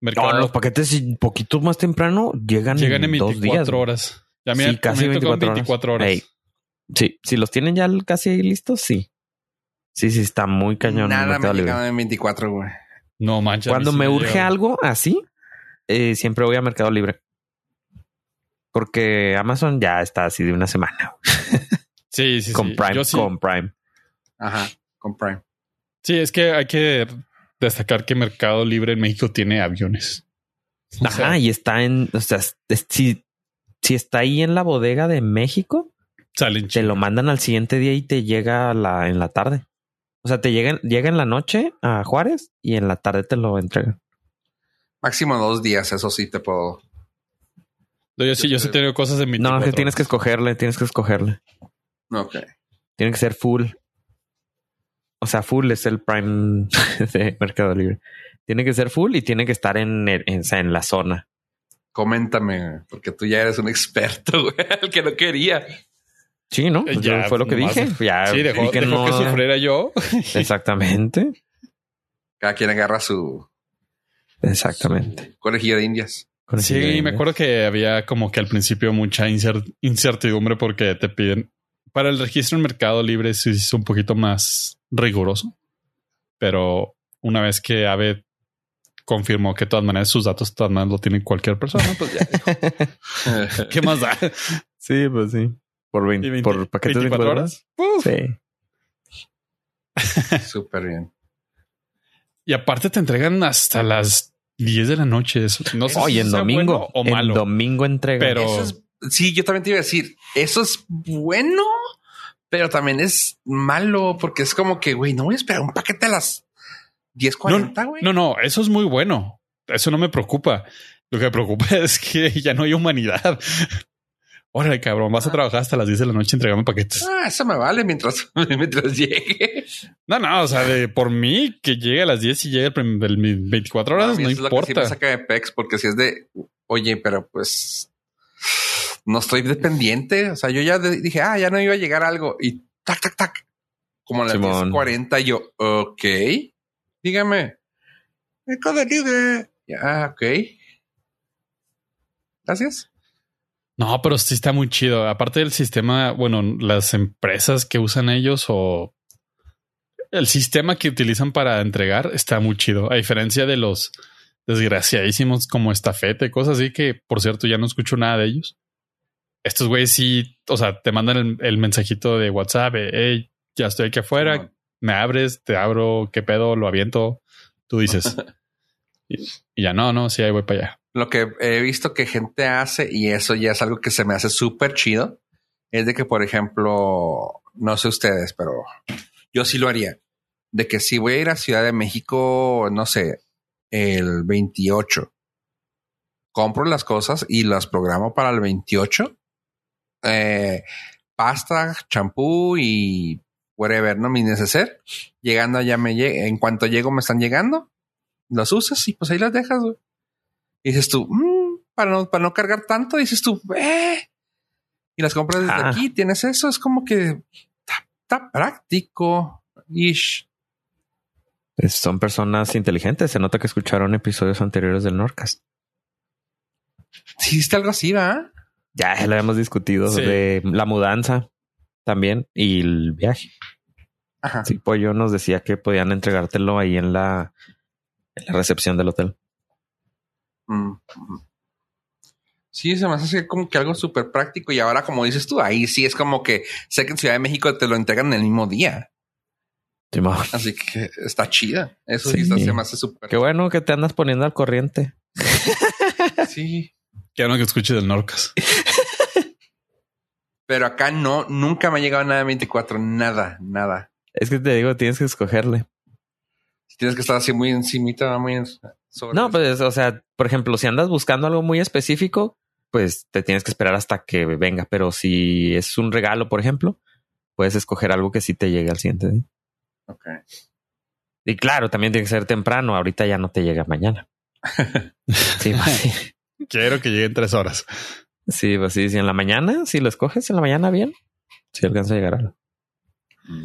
No, Mercado los paquetes poquito más temprano llegan, llegan en en dos 24 días. horas. Ya mira, Sí, casi me tocó en 24 24 horas. Ey. Sí, si los tienen ya casi ahí listos, sí. Sí, sí, está muy cañón. Nada me llegado en 24, güey. No manches. Cuando me urge algo así, eh, siempre voy a Mercado Libre. Porque Amazon ya está así de una semana. *laughs* Sí, sí, con sí. Prime, Yo sí. con Prime. Ajá, con Prime. Sí, es que hay que destacar que Mercado Libre en México tiene aviones. O Ajá, sea, y está en, o sea, es- si, si está ahí en la bodega de México, salen te lo mandan al siguiente día y te llega a la, en la tarde. O sea, te llega, llega en la noche a Juárez y en la tarde te lo entregan. Máximo dos días, eso sí te puedo. No, Yo sí, yo sí he tenido cosas en mi No, es que tienes que escogerle, tienes que escogerle. Ok. Tiene que ser full. O sea, full es el prime *laughs* de Mercado Libre. Tiene que ser full y tiene que estar en, el- en, en la zona. Coméntame, porque tú ya eres un *laughs* experto, güey, el que no quería. Sí, ¿no? Eh, Pues ya, yo- fue lo que dije. Ya Sí, dejó, vi que dejó no- que sufriera yo. *laughs* Exactamente. Cada quien agarra su, Exactamente. su de indias. Sí, de- me acuerdo que había como que al principio mucha incer- incertidumbre porque te piden para el registro en Mercado Libre sí es un poquito más riguroso, pero una vez que Ave confirmó que de todas maneras sus datos de todas maneras lo tiene cualquier persona, pues ya dijo, *laughs* ¿qué más da? Sí, pues sí. Por, 20 ¿Y 20 por paquetes de 24 horas. Uf. Sí. *laughs* Súper bien. Y aparte te entregan hasta las 10 de la noche. Eso. No sé Oye, si en sea domingo. bueno o en malo. domingo entrega. Pero- Eso es, sí, yo también te iba a decir, eso es bueno, pero también es malo, porque es como que, güey, no voy a esperar un paquete a las 10.40, güey. No, no, eso es muy bueno. Eso no me preocupa. Lo que me preocupa *laughs* es que ya no hay humanidad. Órale, cabrón, vas a trabajar hasta las 10 de la noche entregando paquetes. Ah, eso me vale mientras, *laughs* mientras llegue. No, no, o sea, de por mí que llegue a las 10 y llegue el, el mi- 24 horas, mí no eso es lo que sí me importa. saca de pex, porque si es de, oye, pero pues no estoy dependiente. O sea, yo ya dije, ah, ya no iba a llegar algo y tac, tac, tac. Como a las Simón. 10.40 y yo, ok, dígame. Libre. Ya, ok. Gracias. No, pero sí está muy chido. Aparte del sistema, bueno, las empresas que usan ellos o el sistema que utilizan para entregar está muy chido. A diferencia de los desgraciadísimos como estafete, cosas así que, por cierto, ya no escucho nada de ellos. Estos güeyes sí, o sea, te mandan el, el mensajito de WhatsApp, eh, hey, ya estoy aquí afuera, me abres, te abro, qué pedo, lo aviento. Tú dices. *laughs* y, y ya no, no, sí, ahí voy para allá. Lo que he visto que gente hace, y eso ya es algo que se me hace súper chido, es de que, por ejemplo, no sé ustedes, pero yo sí lo haría. De que si voy a ir a Ciudad de México, no sé, el 28, compro las cosas y las programo para el 28. Eh, pasta, champú y whatever, no mi neceser. Llegando allá me llega, en cuanto llego me están llegando, los usas y pues ahí las dejas. güey. Y dices tú, "Mm, para, no, para no cargar tanto, dices tú, eh. Y las compras desde Ah. aquí, tienes eso, es como que está, está práctico. Ish. Son personas inteligentes. Se nota que escucharon episodios anteriores del Norcast. Sí, hiciste algo así, ¿va? Ya lo habíamos discutido Sí. de la mudanza también y el viaje. Ajá. Sí, Pollo nos decía que podían entregártelo ahí en la, en la recepción del hotel. Mm. Sí, se me hace como que algo súper práctico. Y ahora, como dices tú, ahí sí es como que sé que en Ciudad de México te lo entregan en el mismo día. Simón. Así que está chida. Eso sí, Sí. se me hace súper. Qué bueno que te andas poniendo al corriente. *laughs* Sí. Que no que escuche del Norcas. Pero acá no, nunca me ha llegado nada de 24. Nada, nada. Es que te digo, tienes que escogerle. Tienes que estar así muy encimita, muy en- sobre No, pues, o sea, por ejemplo, si andas buscando algo muy específico, pues te tienes que esperar hasta que venga. Pero si es un regalo, por ejemplo, puedes escoger algo que sí te llegue al siguiente día. Ok. Y claro, también tiene que ser temprano. Ahorita ya no te llega mañana. *laughs* Sí, pues sí. Quiero que llegue en tres horas. Sí, pues sí. Si en la mañana, si lo escoges en la mañana bien, si alcanza a llegar algo. Mm.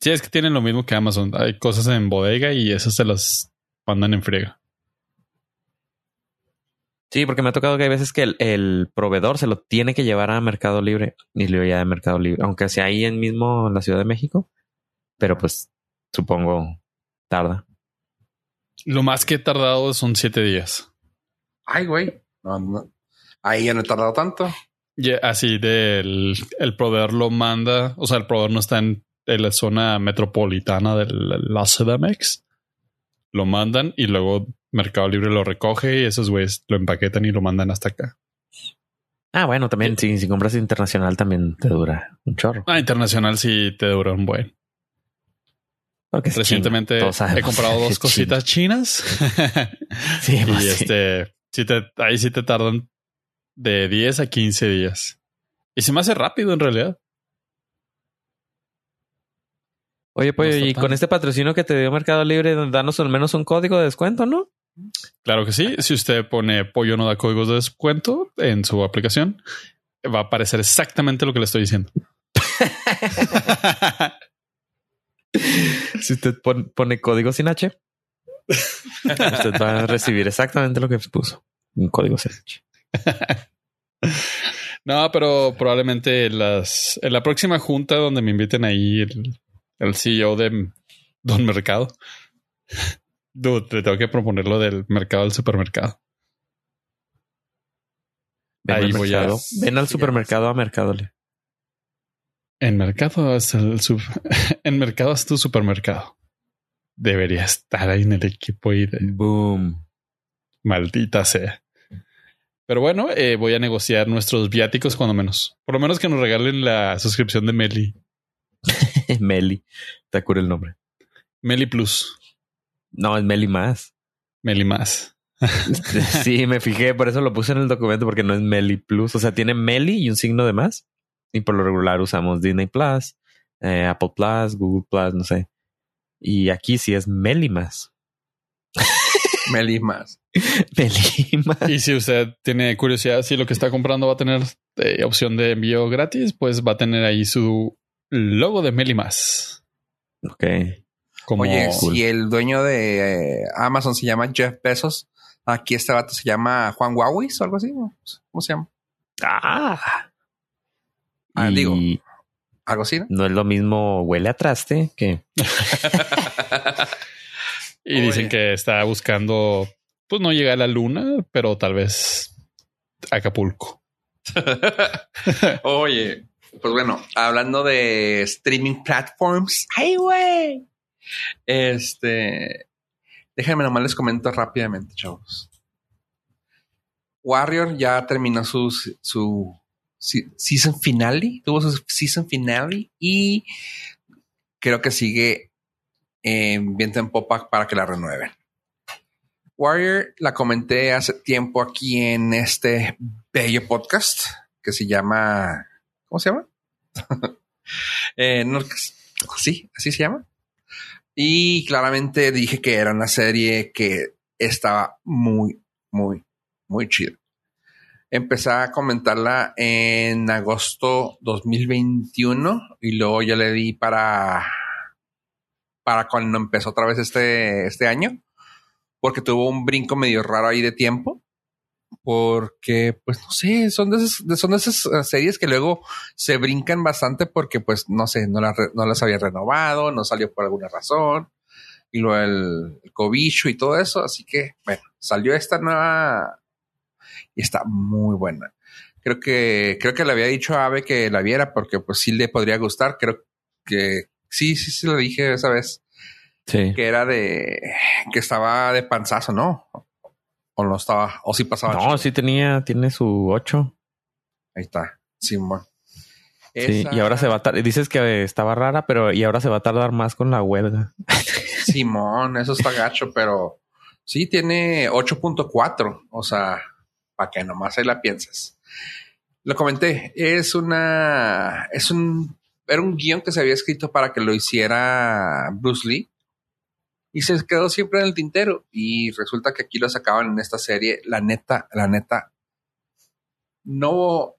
Sí, es que tienen lo mismo que Amazon. Hay cosas en bodega y esas se las mandan en friega. Sí, porque me ha tocado que hay veces que el, el proveedor se lo tiene que llevar a Mercado Libre y luego ya de Mercado Libre, aunque sea ahí en mismo en la Ciudad de México, pero pues supongo tarda. Lo más que he tardado son siete días. Ay, güey. No, no. Ahí ya no he tardado tanto. Así del el proveedor lo manda. O sea, el proveedor no está en, en la zona metropolitana de la CDMX. Lo mandan y luego Mercado Libre lo recoge y esos güeyes lo empaquetan y lo mandan hasta acá. Ah, bueno, también si, si compras internacional también te dura un chorro. Ah, internacional sí te dura un buen. Porque es Recientemente China, he comprado *laughs* dos cositas chinas. *laughs* Sí, *laughs* y sí. este, sí te, ahí sí te tardan de 10 a 15 días. Y se me hace rápido en realidad. Oye, pues, no y tan- con este patrocinio que te dio Mercado Libre, danos al menos un código de descuento, ¿no? Claro que sí. Si usted pone pollo no da códigos de descuento en su aplicación, va a aparecer exactamente lo que le estoy diciendo. *laughs* Si usted pon- pone código sin H, usted va a recibir exactamente lo que puso. Un código sin H. *laughs* no, pero probablemente en las, en la próxima junta donde me inviten ahí el, el CEO de Don Mercado. Dude, le tengo que proponer lo del mercado del supermercado. Ven, Ahí al voy a-. Ven al supermercado a Mercado Libre. En mercado es el sub- *laughs* en mercado es tu supermercado. Debería estar ahí en el equipo y de Boom. maldita sea. Pero bueno, eh, voy a negociar nuestros viáticos cuando menos. Por lo menos que nos regalen la suscripción de Meli. *laughs* Meli. Te cura el nombre. Meli Plus. No, es Meli más. Meli más. *laughs* sí, me fijé, por eso lo puse en el documento, porque no es Meli Plus. O sea, tiene Meli y un signo de más. Y por lo regular usamos Disney Plus, eh, Apple Plus, Google Plus, no sé. Y aquí sí es Meli más. *laughs* Meli más. *laughs* Meli más. Y si usted tiene curiosidad si lo que está comprando va a tener eh, opción de envío gratis, pues va a tener ahí su logo de Meli más. Ok. Como Oye, cool. si el dueño de eh, Amazon se llama Jeff Bezos, aquí este vato se llama Juan Huawis o algo así. ¿Cómo se llama? Ah. Ah, Y digo. Algo así, ¿no? no es lo mismo huele a traste que *laughs* y dicen Oye. que está buscando, pues no llegar a la luna, pero tal vez Acapulco. *laughs* Oye, pues bueno, hablando de streaming platforms. ¡Ay, güey! Este. Déjenme nomás les comento rápidamente, chavos. Warrior ya terminó su, su se- season finale, tuvo su season finale y creo que sigue en viento en popa para que la renueven. Warrior la comenté hace tiempo aquí en este bello podcast que se llama. ¿Cómo se llama? *laughs* eh, no, sí, así se llama. Y claramente dije que era una serie que estaba muy, muy, muy chida. Empecé a comentarla en agosto 2021 y luego ya le di para para cuando empezó otra vez este, este año, porque tuvo un brinco medio raro ahí de tiempo. Porque, pues no sé, son de esas, son de esas eh, series que luego se brincan bastante porque, pues no sé, no, las no las había renovado, no salió por alguna razón, y luego el, el cobicho y todo eso. Así que, bueno, salió esta nueva y está muy buena. Creo que, creo que le había dicho a Ave que la viera porque, pues sí le podría gustar. Creo que sí, sí, sí lo dije esa vez. Sí. Que era de que estaba de panzazo, ¿no? O no estaba, o sí pasaba. No, sí tenía, tiene su 8. Ahí está, Simón. Sí, Esa- y ahora se va a tardar. Dices que estaba rara, pero y ahora se va a tardar más con la huelga. *laughs* Simón, eso está gacho, pero sí tiene 8.4. O sea, para que nomás ahí la pienses. Lo comenté, es una, es un, era un guion que se había escrito para que lo hiciera Bruce Lee y se quedó siempre en el tintero. Y resulta que aquí lo sacaban en esta serie. La neta, la neta, no,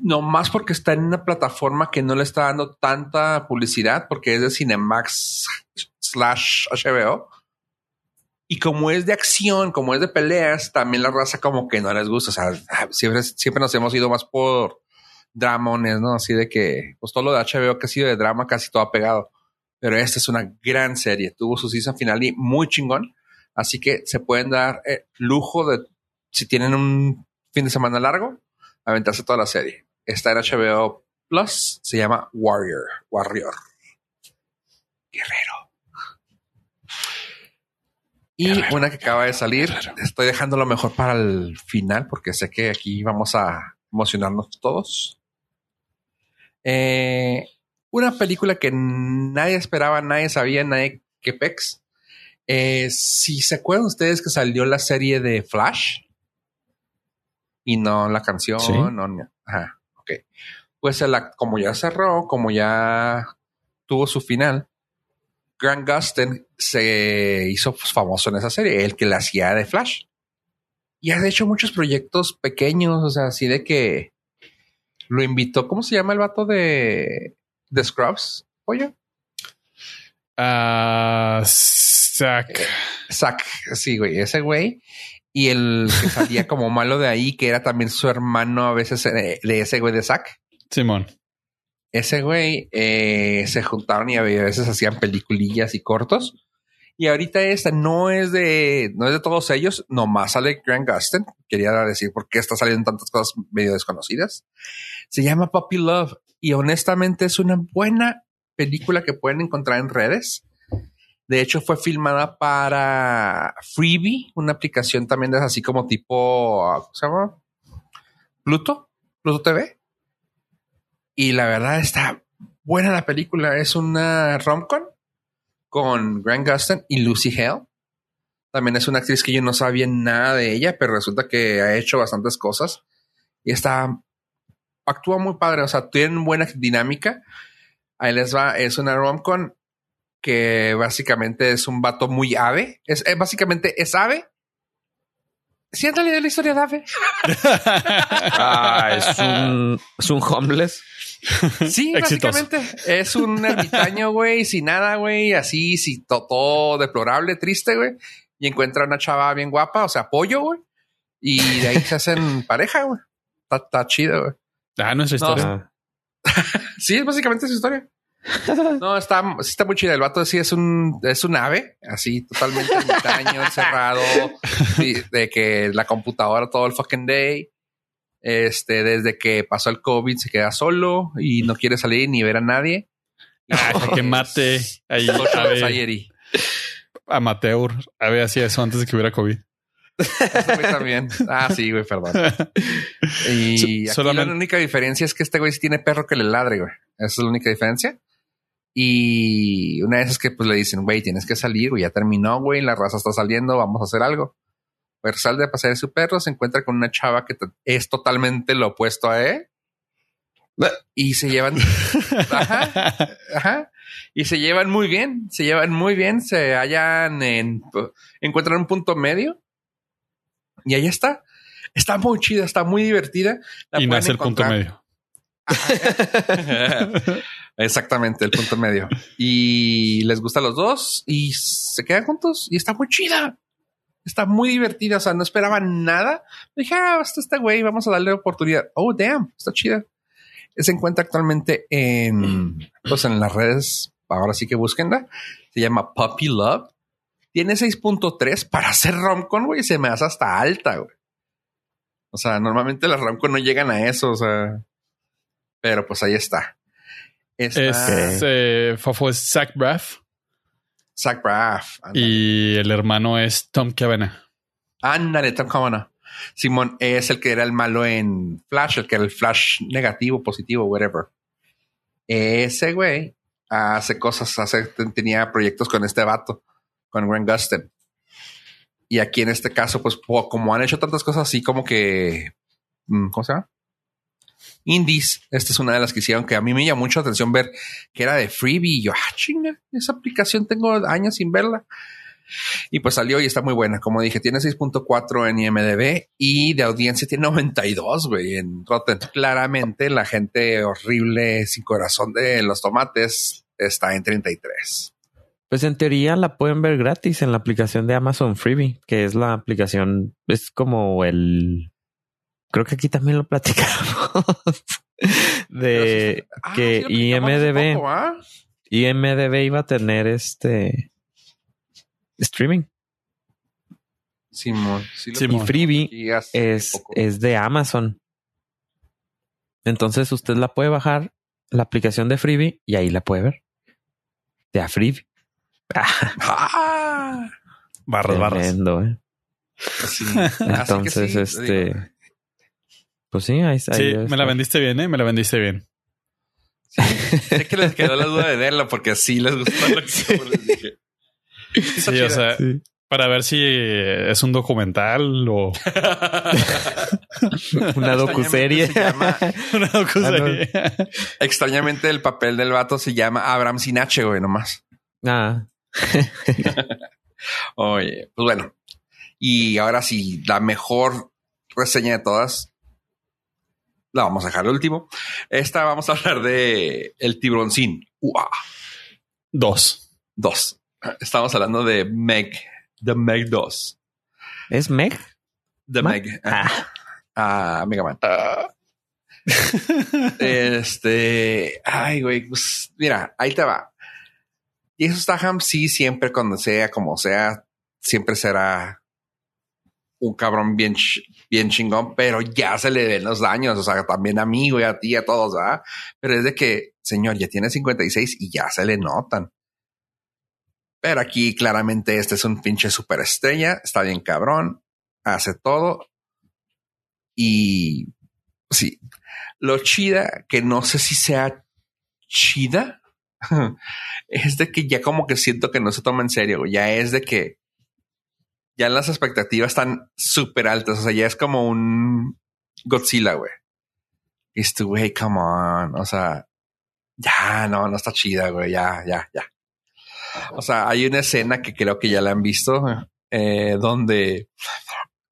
no más porque está en una plataforma que no le está dando tanta publicidad porque es de Cinemax slash HBO. Y como es de acción, como es de peleas, también la raza como que no les gusta. O sea, siempre, siempre nos hemos ido más por dramones, ¿no? Así de que, pues todo lo de HBO que ha sido de drama casi todo ha pegado. Pero esta es una gran serie. Tuvo su season final y muy chingón. Así que se pueden dar eh, lujo de, si tienen un fin de semana largo, aventarse toda la serie. Está en HBO Plus, se llama Warrior, Warrior. Guerrero. Y una que acaba de salir, estoy dejando lo mejor para el final porque sé que aquí vamos a emocionarnos todos. Eh, una película que nadie esperaba, nadie sabía, nadie que pex. Eh, si se acuerdan ustedes que salió la serie de Flash y no la canción, Sí. no, no. Ajá, ok. Pues el como ya cerró, como ya tuvo su final, Grant Gustin se hizo famoso en esa serie, el que la hacía de Flash. Y ha hecho muchos proyectos pequeños, o sea, así de que lo invitó. ¿Cómo se llama el vato de, de Scrubs? Oye, Ah, Zack. Zack, sí, güey, ese güey. Y el que *laughs* salía como malo de ahí, que era también su hermano a veces eh, de ese güey de Zack. Simón. ese güey eh, se juntaron y a veces hacían peliculillas y cortos. Y ahorita esta no es de, no es de todos ellos, nomás sale Grant Gustin. Quería decir por qué está saliendo tantas cosas medio desconocidas. Se llama Puppy Love y honestamente es una buena película que pueden encontrar en redes. De hecho, fue filmada para Freebie, una aplicación también de así como tipo, ¿cómo? Pluto, Pluto TV. Y la verdad está buena la película. Es una romcom con Grant Gustin y Lucy Hale. También es una actriz que yo no sabía nada de ella, pero resulta que ha hecho bastantes cosas y está actúa muy padre. O sea, tienen buena dinámica. Ahí les va. Es una romcom que básicamente es un vato muy ave. Es, eh, básicamente es ave. ¿Sí han leído la historia de ave? *laughs* Ah, es un homeless. *laughs* Sí, básicamente es un ermitaño, güey, sin nada, güey, así, sí, to- todo deplorable, triste, güey. Y encuentra una chava bien guapa, o sea, pollo, güey. Y de ahí se hacen *laughs* pareja, güey. Está, está chido, güey. Ah, No, historia. Ah, *laughs* Sí, es básicamente su historia. No, está, sí está muy chida. El vato sí es un, es un ave, así totalmente ermitaño, encerrado, de que la computadora todo el fucking day. Este, desde que pasó el COVID se queda solo y no quiere salir ni ver a nadie. Ah, *laughs* que mate ahí Sayeri. amateur. Ave hacía eso antes de que hubiera COVID. Güey también. Ah, sí, güey, perdón. *laughs* Y So- aquí solamente- la única diferencia es que este güey sí tiene perro que le ladre, güey. Esa es la única diferencia. Y una de esas que pues le dicen, güey, tienes que salir, güey, ya terminó, güey, la raza está saliendo, vamos a hacer algo. Pues sale de pasear su perro, se encuentra con una chava que es totalmente lo opuesto a él. Y se llevan, *laughs* ajá, ajá, y se llevan muy bien, se llevan muy bien, se hallan en, encuentran un punto medio. Y ahí está. Está muy chida, está muy divertida. La y nace el punto medio. *laughs* Exactamente, el punto medio. Y les gusta a los dos y se quedan juntos y está muy chida. Está muy divertida. O sea, no esperaba nada. Dije, ah, hasta este güey, vamos a darle oportunidad. Oh, damn, está chida. Se encuentra actualmente en, *clears throat* pues en las redes. Ahora sí que búsquenla. Se llama Puppy Love. Tiene 6.3 para hacer romcon, güey. Se me hace hasta alta, güey. O sea, normalmente las romcon no llegan a eso. O sea, pero pues ahí está. Es eh, Fafo es Zach Braff. Zach Braff. Y el hermano es Tom Cavanagh. Ándale, Tom Cavanagh. Simón es el que era el malo en Flash, el que era el Flash negativo, positivo, whatever. Ese güey hace cosas, hace, tenía proyectos con este vato, con Grant Gustin. Y aquí en este caso, pues como han hecho tantas cosas así como que, mm, ¿cómo se llama? Indies. Esta es una de las que hicieron que a mí me llamó mucho atención ver que era de freebie. Y yo, ah, chinga, esa aplicación tengo años sin verla. Y pues salió y está muy buena. Como dije, tiene 6.4 en IMDB y de audiencia tiene 92, güey, en Rotten. Claramente la gente horrible, sin corazón de los tomates, está en 33. Pues en teoría la pueden ver gratis en la aplicación de Amazon Freebie, que es la aplicación, es como el creo que aquí también lo platicamos *laughs* de ah, que IMDB ¿ah? IMDB iba a tener este streaming. Simón, y Freebie es, es de Amazon. Entonces usted la puede bajar la aplicación de Freebie y ahí la puede ver. De a Freebie. *laughs* ah, barras, barras. ¿eh? Entonces, este. Pues sí, ahí, está. Sí, me la vendiste bien, ¿eh? Me la vendiste bien. sé que les quedó la duda de verla porque sí les gustó lo que les dije. Sí, o sea, para ver si es un documental o *laughs* una docuserie. *laughs* una docuserie. Ah, Extrañamente el papel del vato se llama Abraham Sinache, güey, nomás. Ah. *laughs* Oye, pues bueno. Y ahora sí, la mejor reseña de todas la vamos a dejar el último. Esta vamos a hablar de el tiburoncín. Dos. Dos. Estamos hablando de Meg, The Meg 2. ¿Es Meg? The Meg. Ah. ah, Mega Man. Ah. este, ay, güey, pues mira, ahí te va. Y eso Statham sí, siempre cuando sea como sea, siempre será un cabrón bien, bien chingón, pero ya se le ven los daños, o sea, también a mí, y a ti, a todos, ¿verdad? Pero es de que, señor, ya tiene 56 y ya se le notan. Pero aquí claramente este es un pinche superestrella, está bien cabrón, hace todo. Y sí, lo chida, que no sé si sea chida, *laughs* es de que ya como que siento que no se toma en serio, ya es de que ya las expectativas están súper altas. O sea, ya es como un Godzilla, güey. Y esto, güey, come on. O sea, ya, no, no está chida, güey. Ya, ya, ya. O sea, hay una escena que creo que ya la han visto, eh, donde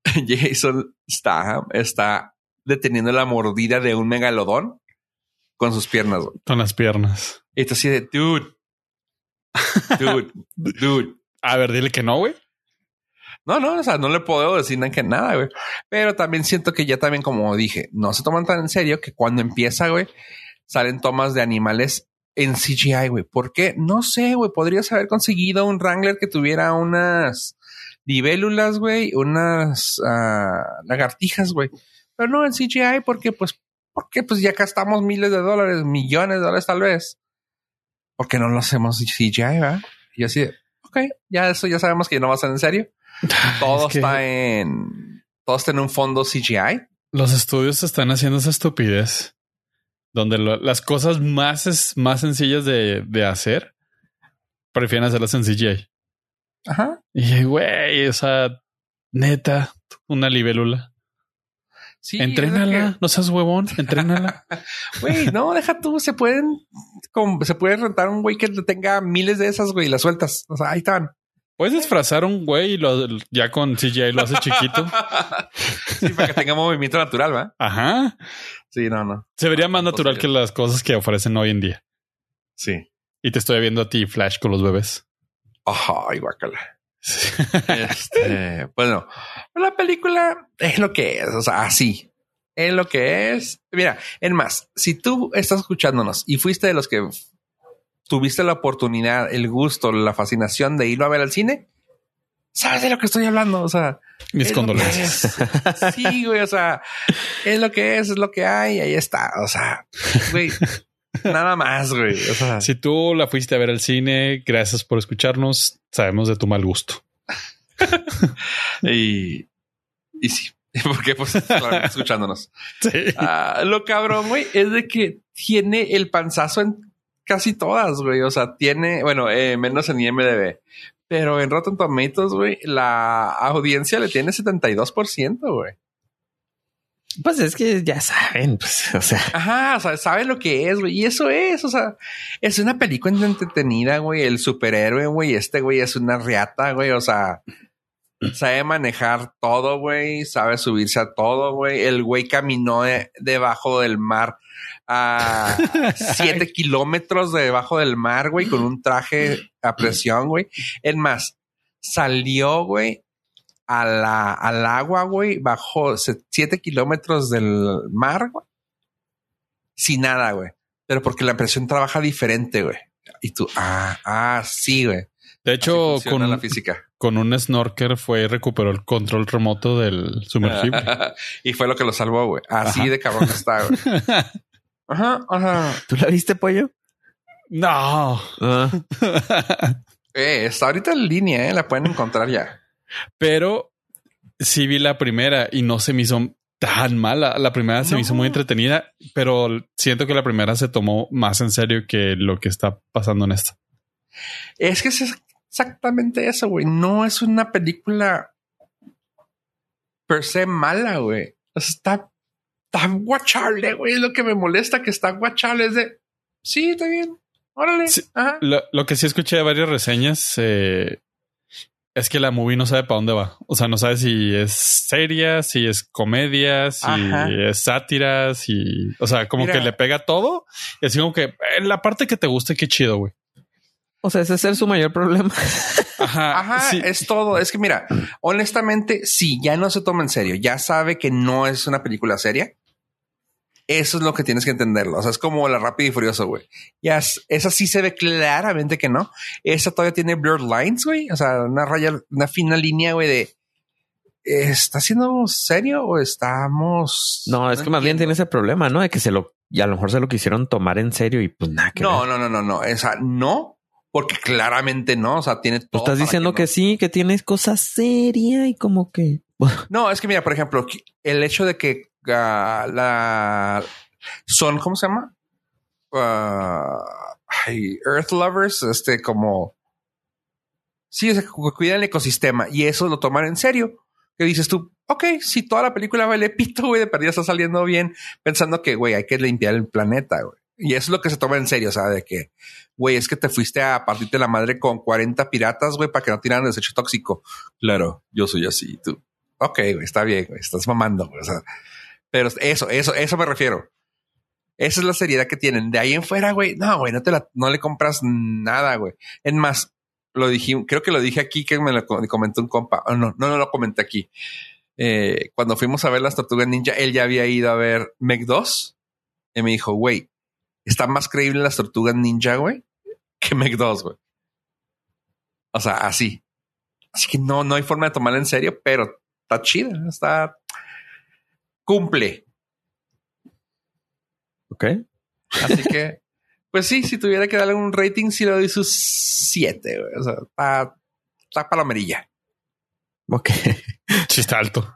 *laughs* Jason Statham está deteniendo la mordida de un megalodón con sus piernas. Güey. Con las piernas. Y esto así de, dude, dude, *laughs* dude. A ver, dile que no, güey. No, no, o sea, no le puedo decir nada güey. Pero también siento que ya también, como dije, no se toman tan en serio que cuando empieza, güey, salen tomas de animales en CGI, güey. ¿Por qué? No sé, güey. Podrías haber conseguido un Wrangler que tuviera unas libélulas, güey, unas uh, lagartijas, güey. Pero no en CGI, porque pues, porque pues ya gastamos miles de dólares, millones de dólares tal vez. Porque no lo hacemos CGI, ¿verdad? Y así, ok, ya eso ya sabemos que no va a ser en serio. *laughs* Todo está en. Todo está en un fondo CGI. Los estudios están haciendo esa estupidez. Donde las cosas más, más sencillas de, de hacer prefieren hacerlas en CGI. Ajá. Y güey, o sea, neta, una libélula. Sí, entrénala, no seas huevón, *laughs* entrénala. Güey, no, deja tú, se pueden, se puede rentar un güey que tenga miles de esas, güey, las sueltas. O sea, ahí están. Puedes disfrazar un güey y lo, ya con CGI lo hace chiquito. *laughs* sí, para que tenga movimiento natural, ¿va? Ajá. Sí, no, no. Se vería más natural que las cosas que ofrecen hoy en día. Sí. Y te estoy viendo a ti, Flash, con los bebés. Ay, guacala. este, *laughs* bueno, la película es lo que es, o sea, así es lo que es. Mira, en más, si tú estás escuchándonos y fuiste de los que tuviste la oportunidad, el gusto, la fascinación de irlo a ver al cine, sabes de lo que estoy hablando. O sea, mis condolencias. Sí, güey. O sea, es lo que es, es lo que hay. Ahí está. O sea, güey, nada más, güey. O sea, si tú la fuiste a ver al cine, gracias por escucharnos. Sabemos de tu mal gusto. y, y sí, *laughs* porque pues escuchándonos. *laughs* Sí. Ah, lo cabrón, güey, es de que tiene el panzazo en casi todas, güey. O sea, tiene, bueno, eh, menos en IMDB. Pero en Rotten Tomatoes, güey, la audiencia le tiene 72%, güey. Pues es que ya saben, pues, *laughs* o sea. Ajá, o sea, saben lo que es, güey. Y eso es, o sea, es una película entretenida, güey. El superhéroe, güey. Este, güey, es una riata, güey. O sea, sabe manejar todo, güey. Sabe subirse a todo, güey. El güey caminó debajo del mar a siete *laughs* kilómetros debajo del mar, güey, con un traje a presión, güey. Es más, salió, güey, a la, al agua, güey, bajo siete kilómetros del mar, güey. Sin nada, güey. Pero porque la presión trabaja diferente, güey. Y tú, ah, ah, sí, güey. De hecho, con, la física. con un snorker fue y recuperó el control remoto del sumergible. *laughs* y fue lo que lo salvó, güey. Así de cabrón está, güey. *laughs* Ajá, ajá. ¿Tú la viste, pollo? No. Ah. *laughs* eh, está ahorita en línea, eh, la pueden encontrar ya. Pero sí vi la primera y no se me hizo tan mala. La primera se me hizo muy entretenida, pero siento que la primera se tomó más en serio que lo que está pasando en esta. Es que es exactamente eso, güey. No es una película per se mala, güey. Está está guachable, güey. Es lo que me molesta que está guachable. Es de, sí, está bien. Órale. Lo, que sí escuché de varias reseñas eh, es que la movie no sabe para dónde va. O sea, no sabe si es seria, si es comedia, si es sátira, si... O sea, como que le pega todo. Y así como que eh, la parte que te guste, qué chido, güey. O sea, ese es su mayor problema. *laughs* Ajá, Ajá es todo. Es que mira, honestamente, sí, ya no se toma en serio. Ya sabe que no es una película seria. Eso es lo que tienes que entenderlo. O sea, es como la rápida y furioso, güey. Ya, esa sí se ve claramente que no. Esa todavía tiene blurred lines, güey. O sea, una raya, una fina línea, güey, de ¿está siendo serio o estamos? No, es que más bien tiene ese problema, ¿no? De que se lo, y a lo mejor se lo quisieron tomar en serio y pues nada que No, no, no, no, no. Esa no, porque claramente no. O sea, tiene todo. estás diciendo que, sí, que tienes cosas serias y como que. *laughs* no, es que mira, por ejemplo, el hecho de que la son, ¿cómo se llama? Uh, Earth Lovers, este como sí, es cuidan el ecosistema y eso lo toman en serio. Que dices tú, ok, si toda la película vale pito, güey, de perdida está saliendo bien, pensando que, güey, hay que limpiar el planeta, güey. Y eso es lo que se toma en serio, o sea, de que, güey, es que te fuiste a partirte la madre con 40 piratas, güey, para que no tiran desecho tóxico. Claro, yo soy así, tú. Ok, güey, está bien, güey, estás mamando, güey. O sea, pero eso, eso, eso me refiero. Esa es la seriedad que tienen. De ahí en fuera, güey, no, güey, no te no le compras nada, güey. Es más, lo dije, creo que lo dije aquí que me lo comentó un compa. Oh, no, no, no lo comenté aquí. Eh, cuando fuimos a ver las tortugas ninja, él ya había ido a ver Meg 2 y me dijo, güey, está más creíble las tortugas ninja, güey, que Meg 2, güey. O sea, así. Así que no, no hay forma de tomarla en serio, pero está chida, está, cumple. Ok. Así que, pues sí, si tuviera que darle un rating, sí le doy sus siete. O sea, está, está palomerilla. Ok. *laughs* Chiste alto.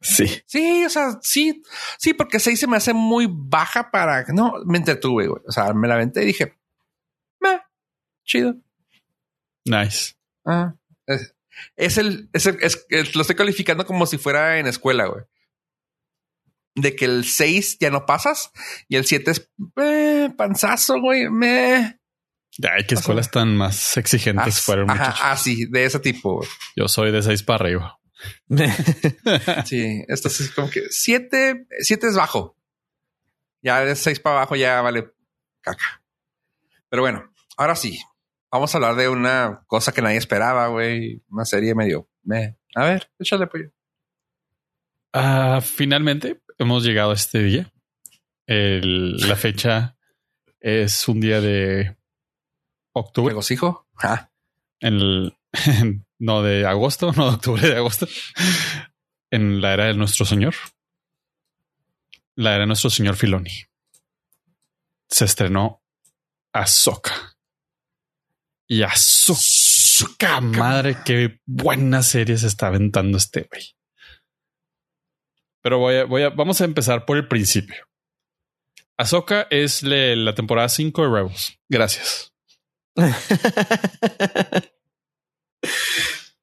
Sí. Sí, o sea, sí, sí, porque seis se me hace muy baja para. No, me entretuve, güey. O sea, me la aventé y dije, me, chido. Nice. Ah, es, el, es, el, es, lo estoy calificando como si fuera en escuela, güey de que el 6 ya no pasas y el 7 es eh, panzazo, güey. Me. Ay, qué escuelas tan más exigentes fueron. ah, sí, de ese tipo. Yo soy de 6 para arriba. *laughs* sí, esto es como que 7, 7 es bajo. Ya de 6 para abajo ya vale caca. Pero bueno, ahora sí, vamos a hablar de una cosa que nadie esperaba, güey. Una serie medio. Me. A ver, échale pues. Ah, finalmente hemos llegado a este día. El- la fecha es un día de octubre. ¿Regocijo? Ah, En el- no de agosto, no de octubre, de agosto. En la era de nuestro Señor. La era de nuestro Señor Filoni. Se estrenó Ahsoka. Y Ahsoka, madre, qué buena serie se está aventando este güey. Pero voy a, voy a, vamos a empezar por el principio. Ahsoka es le- la temporada 5 de Rebels. Gracias. *laughs*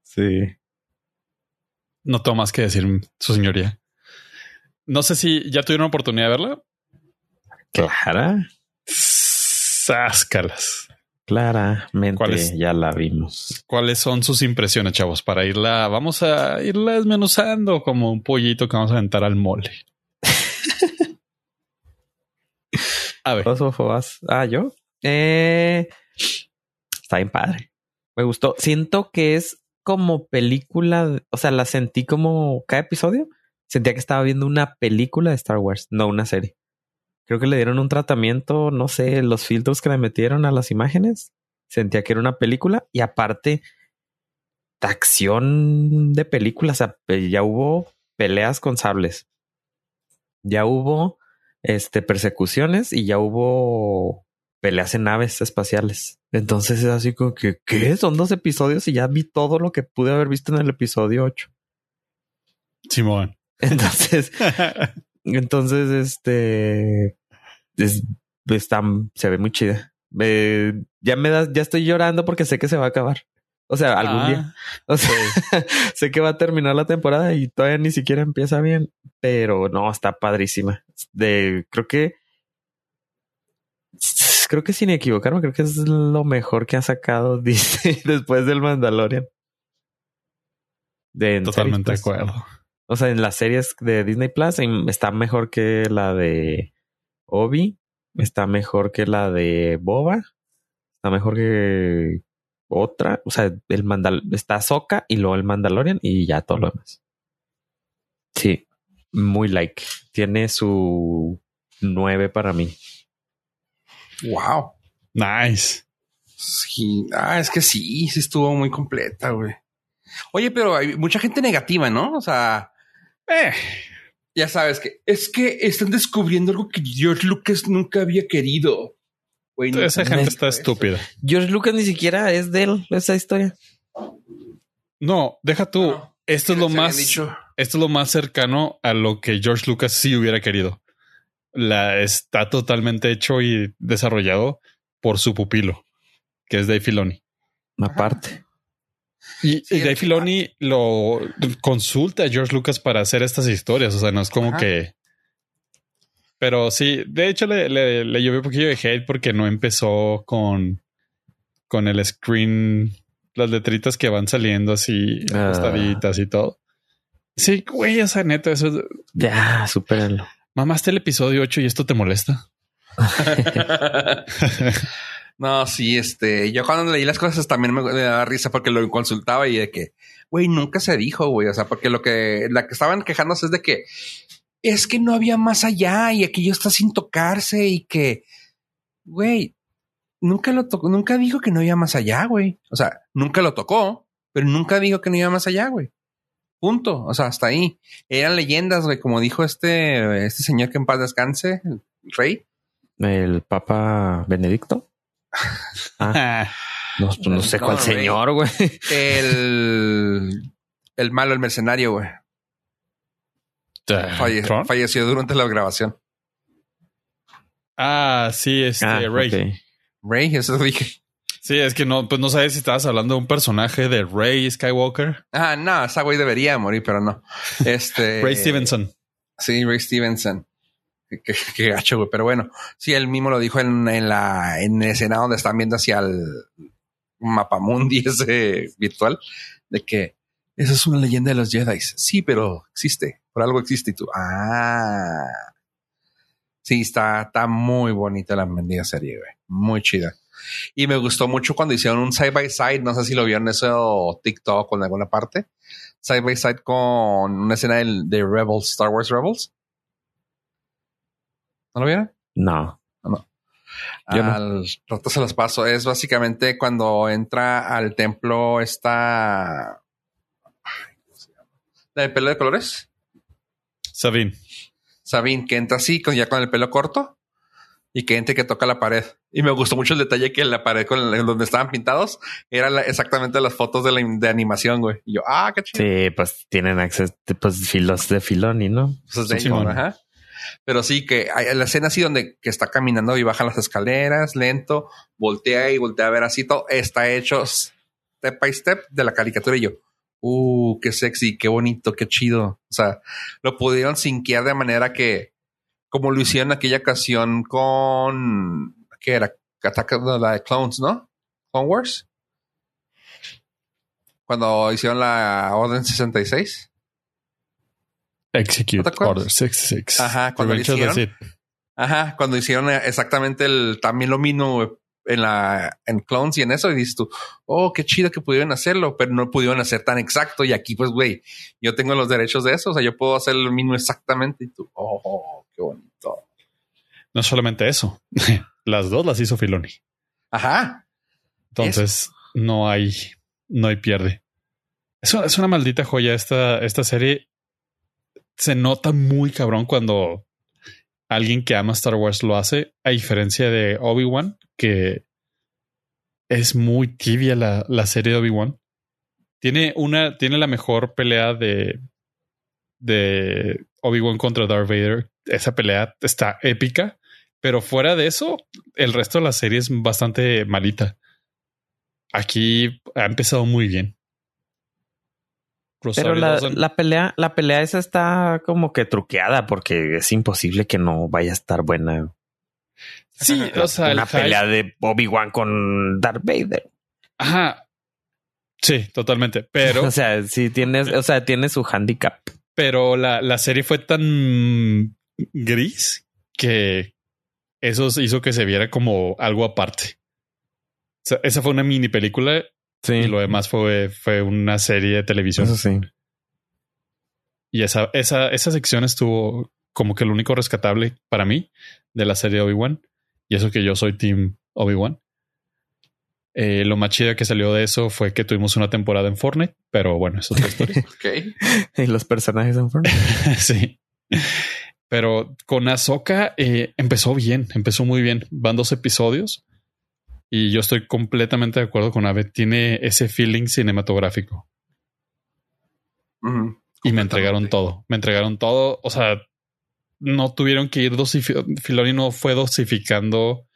sí. No tengo más que decir, su señoría. No sé si ya tuvieron oportunidad de verla. Clara. Sáscalas. Claramente ¿Cuál es? ya la vimos. ¿Cuáles son sus impresiones, chavos? Para irla, vamos a irla desmenuzando como un pollito que vamos a aventar al mole. *laughs* a ver, Us. Ah, yo. Eh, está bien padre. Me gustó. Siento que es como película. O sea, la sentí como cada episodio. Sentía que estaba viendo una película de Star Wars, no una serie. Creo que le dieron un tratamiento, no sé, los filtros que le metieron a las imágenes. Sentía que era una película y aparte, acción de película. O sea, ya hubo peleas con sables. Ya hubo este, persecuciones y ya hubo peleas en naves espaciales. Entonces es así como que, ¿qué? Son dos episodios y ya vi todo lo que pude haber visto en el episodio 8. Simón. Entonces, *laughs* entonces, este, es- está, se ve muy chida. Me- ya me da, ya estoy llorando porque sé que se va a acabar. O sea, algún Ah, día. O sea, *laughs* sé que va a terminar la temporada y todavía ni siquiera empieza bien, pero no, está padrísima. De, creo que, creo que sin equivocarme, creo que es lo mejor que ha sacado *laughs* Disney después del Mandalorian. De Totalmente de pues. acuerdo. O sea, en las series de Disney Plus está mejor que la de Obi, está mejor que la de Boba, está mejor que otra. O sea, el Mandal está Soca y luego el Mandalorian y ya todo lo demás. Sí, muy like. Tiene su 9 para mí. wow. Nice. Sí. Ah, es que sí, sí estuvo muy completa, güey. Oye, pero hay mucha gente negativa, ¿no? O sea, Eh, ya sabes que es que están descubriendo algo que George Lucas nunca había querido. Güey, no- esa gente está eso. estúpida. George Lucas ni siquiera es de él, esa historia. No, deja tú. No, esto es lo más, dicho. esto es lo más cercano a lo que George Lucas sí hubiera querido. La está totalmente hecho y desarrollado por su pupilo, que es Dave Filoni. Aparte. Y, Sí, y Dave Filoni lo consulta a George Lucas para hacer estas historias. O sea, no es como Ajá. que. Pero sí, de hecho le, le, le llovió un poquillo de hate porque no empezó con, con el screen, las letritas que van saliendo así, Ah. y todo. Sí, güey, o sea, neta, eso es- Ya, supérenlo. mamaste el episodio 8 y esto te molesta. *laughs* no, sí, este, yo cuando leí las cosas también me, daba risa porque lo consultaba y de que, güey, nunca se dijo, güey. O sea, porque lo que, la que estaban quejándose es de que es que no había más allá y aquello está sin tocarse y que, güey, nunca lo tocó, nunca dijo que no iba más allá, güey. O sea, nunca lo tocó, pero nunca dijo que no iba más allá, güey. Punto. O sea, hasta ahí. Eran leyendas, güey, como dijo este, este señor que en paz descanse, el rey. El Papa Benedicto. Ah, *laughs* no, pues no sé No, cuál no, señor, güey. El, el malo, el mercenario, güey. Falleció durante la grabación. Ah, sí, este Ah, Rey. ok. Rey, eso dije. Sí, es que no, pues no sabes si estabas hablando de un personaje de Rey Skywalker. Ah, no, esa güey debería morir, pero no. *laughs* Este. Ray Stevenson. Sí, Ray Stevenson. *laughs* Qué, gacho, güey. Pero bueno, sí, él mismo lo dijo en, en la escena donde están viendo hacia el mapamundi *laughs* ese virtual, de que esa es una leyenda de los Jedi. Sí, pero existe. Por algo existe. Y tú, ah. Sí, está, está muy bonita la mendiga serie, güey. Muy chida. Y me gustó mucho cuando hicieron un side by side. No sé si lo vieron eso TikTok o en alguna parte. Side by side con una escena de, de Rebels, Star Wars Rebels. ¿No lo vieron? No. no. Al rato se los paso. Es básicamente cuando entra al templo esta. ¿La de pelo de colores? Sabine. Sabine, que entra así, con, ya con el pelo corto y que entre que toca la pared. Y me gustó mucho el detalle que la pared con donde estaban pintados era exactamente las fotos de la de animación, güey. Y yo, ah, qué chido. Sí, pues tienen acceso, pues filos de Filoni, ¿no? Pues de ellos, ajá. Pero sí que hay la escena así donde que está caminando y baja las escaleras lento, voltea y voltea a ver así. Está hecho step by step de la caricatura y yo, uh, qué sexy, qué bonito, qué chido. O sea, lo pudieron sinquear de manera que, como lo hicieron en aquella ocasión con, ¿qué era? De la de Clones, ¿no? Clone Wars. Cuando hicieron la Orden 66. Execute Order 66. Ajá, cuando hicieron, ajá, cuando hicieron exactamente el, también lo mismo en la en clones y en eso y dices tú, oh, qué chido que pudieron hacerlo, pero no pudieron hacer tan exacto y aquí pues güey, yo tengo los derechos de eso, o sea, yo puedo hacer lo mismo exactamente y tú, oh, qué bonito. No solamente eso, *laughs* las dos las hizo Filoni. Ajá. Entonces, no hay no hay pierde. Es una, es una maldita joya esta esta serie se nota muy cabrón cuando alguien que ama Star Wars lo hace, a diferencia de Obi-Wan, que es muy tibia la, la serie de Obi-Wan. Tiene una, tiene la mejor pelea de, de Obi-Wan contra Darth Vader. Esa pelea está épica, pero fuera de eso, el resto de la serie es bastante malita. Aquí ha empezado muy bien. Pero la, la, pelea, la pelea esa está como que truqueada porque es imposible que no vaya a estar buena. Sí, o sea, una pelea de Obi-Wan con Darth Vader. Ajá. Sí, totalmente. Pero, *laughs* o sea, sí tienes, o sea, tiene su handicap. Pero la, la serie fue tan gris que eso hizo que se viera como algo aparte. O sea, esa fue una mini película Sí. Y lo demás fue, fue una serie de televisión. Eso sí. Y esa, esa, esa sección estuvo como que lo único rescatable para mí de la serie Obi-Wan. Y eso que yo soy Team Obi-Wan. Eh, lo más chido que salió de eso fue que tuvimos una temporada en Fortnite, pero bueno, es otra historia. *laughs* *laughs* Y los personajes en Fortnite. *laughs* sí. Pero con Ahsoka eh, empezó bien, empezó muy bien. Van dos episodios y yo estoy completamente de acuerdo con Ave. Tiene ese feeling cinematográfico. y me entregaron todo. Me entregaron todo. O sea, no tuvieron que ir dosificando. Filoni no fue dosificando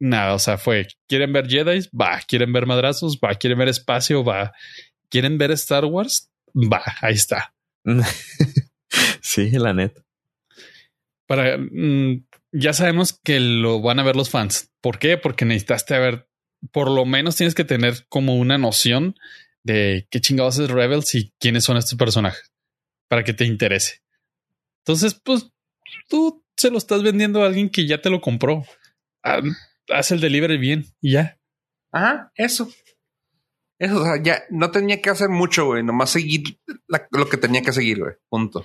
nada. O sea, fue, ¿quieren ver Jedi? Va. ¿Quieren ver madrazos? Va. ¿Quieren ver espacio? Va. ¿Quieren ver Star Wars? Va. Ahí está. *laughs* sí, la neta. Para, mm, ya sabemos que lo van a ver los fans. ¿Por qué? Porque necesitaste ver, por lo menos tienes que tener como una noción de qué chingados es Rebels y quiénes son estos personajes para que te interese. Entonces, pues tú se lo estás vendiendo a alguien que ya te lo compró. Ah, haz el delivery bien y ya. Ajá, eso. Eso, o sea, ya no tenía que hacer mucho, güey. Nomás seguir lo que tenía que seguir, güey. Punto.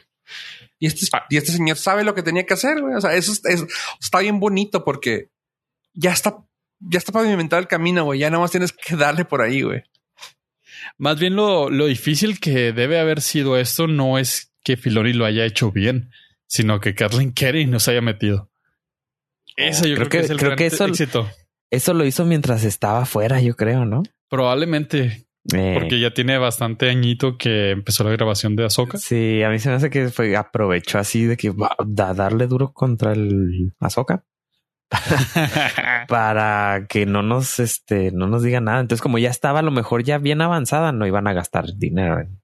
Y este, ah. y este señor sabe lo que tenía que hacer, güey. O sea, eso, está bien bonito porque ya está, ya está pavimentado el camino, güey. Ya nada más tienes que darle por ahí, güey. Más bien lo, lo difícil que debe haber sido esto no es que Filoni lo haya hecho bien, sino que Kathleen Kerry nos haya metido. Eso yo creo, que, es el creo que eso, éxito. Eso lo hizo mientras estaba afuera, yo creo, ¿no? Probablemente. Eh. Porque ya tiene bastante añito que empezó la grabación de Azoka. Sí, a mí se me hace que fue aprovechó así de que va a darle duro contra el Azoka. *laughs* para que no nos este no nos diga nada. Entonces, como ya estaba a lo mejor ya bien avanzada, no iban a gastar dinero en,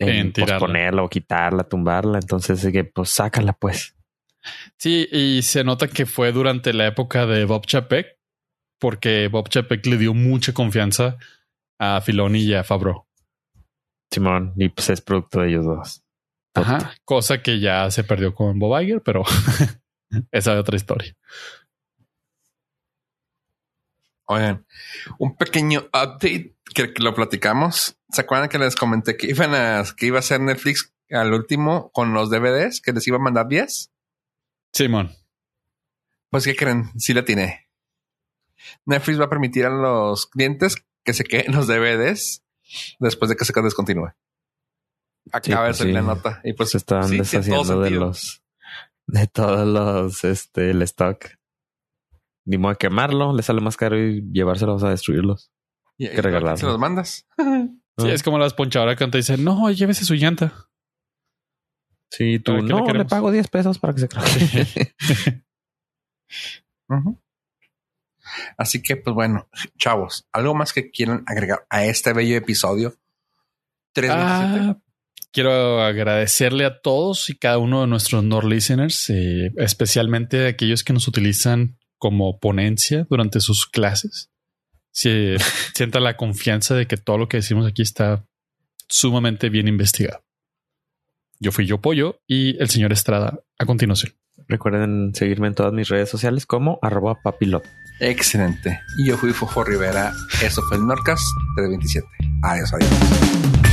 en, posponerla o quitarla, tumbarla. Entonces, que pues sácala, pues. Sí, y se nota que fue durante la época de Bob Chapek, porque Bob Chapek le dio mucha confianza a Filoni y a Fabro. Simón, y pues es producto de ellos dos. Ajá, cosa que ya se perdió con Bob Iger, pero *laughs* esa es otra historia. Oigan, un pequeño update que, que lo platicamos. ¿Se acuerdan que les comenté que iban a, que iba a ser Netflix al último con los DVDs que les iba a mandar 10? Simón. Pues, ¿qué creen? Sí la tiene. Netflix va a permitir a los clientes que se queden los DVDs después de que se descontinúe. Acaba pues de salir sí. la nota. Y pues se están sí, deshaciendo de los de todos los este el stock. Ni modo de quemarlo, le sale más caro y llevárselos a destruirlos. Y- que regalarlo. Se los mandas. Sí, es como las ponchadoras que te dicen, no, llévese su llanta. Sí, tú ¿Para qué la no, le pago 10 pesos para que se craque. *laughs* Ujú. Así que, pues bueno, chavos, algo más que quieran agregar a este bello episodio. 327. Ah, quiero agradecerle a todos y cada uno de nuestros Nord listeners, eh, especialmente a aquellos que nos utilizan como ponencia durante sus clases. Si *laughs* sienta la confianza de que todo lo que decimos aquí está sumamente bien investigado. Yo fui yo pollo y el señor Estrada a continuación. Recuerden seguirme en todas mis redes sociales como arroba papilot. Excelente. Y yo fui Fofo Rivera. Eso fue el Norcas 327. Adiós, adiós.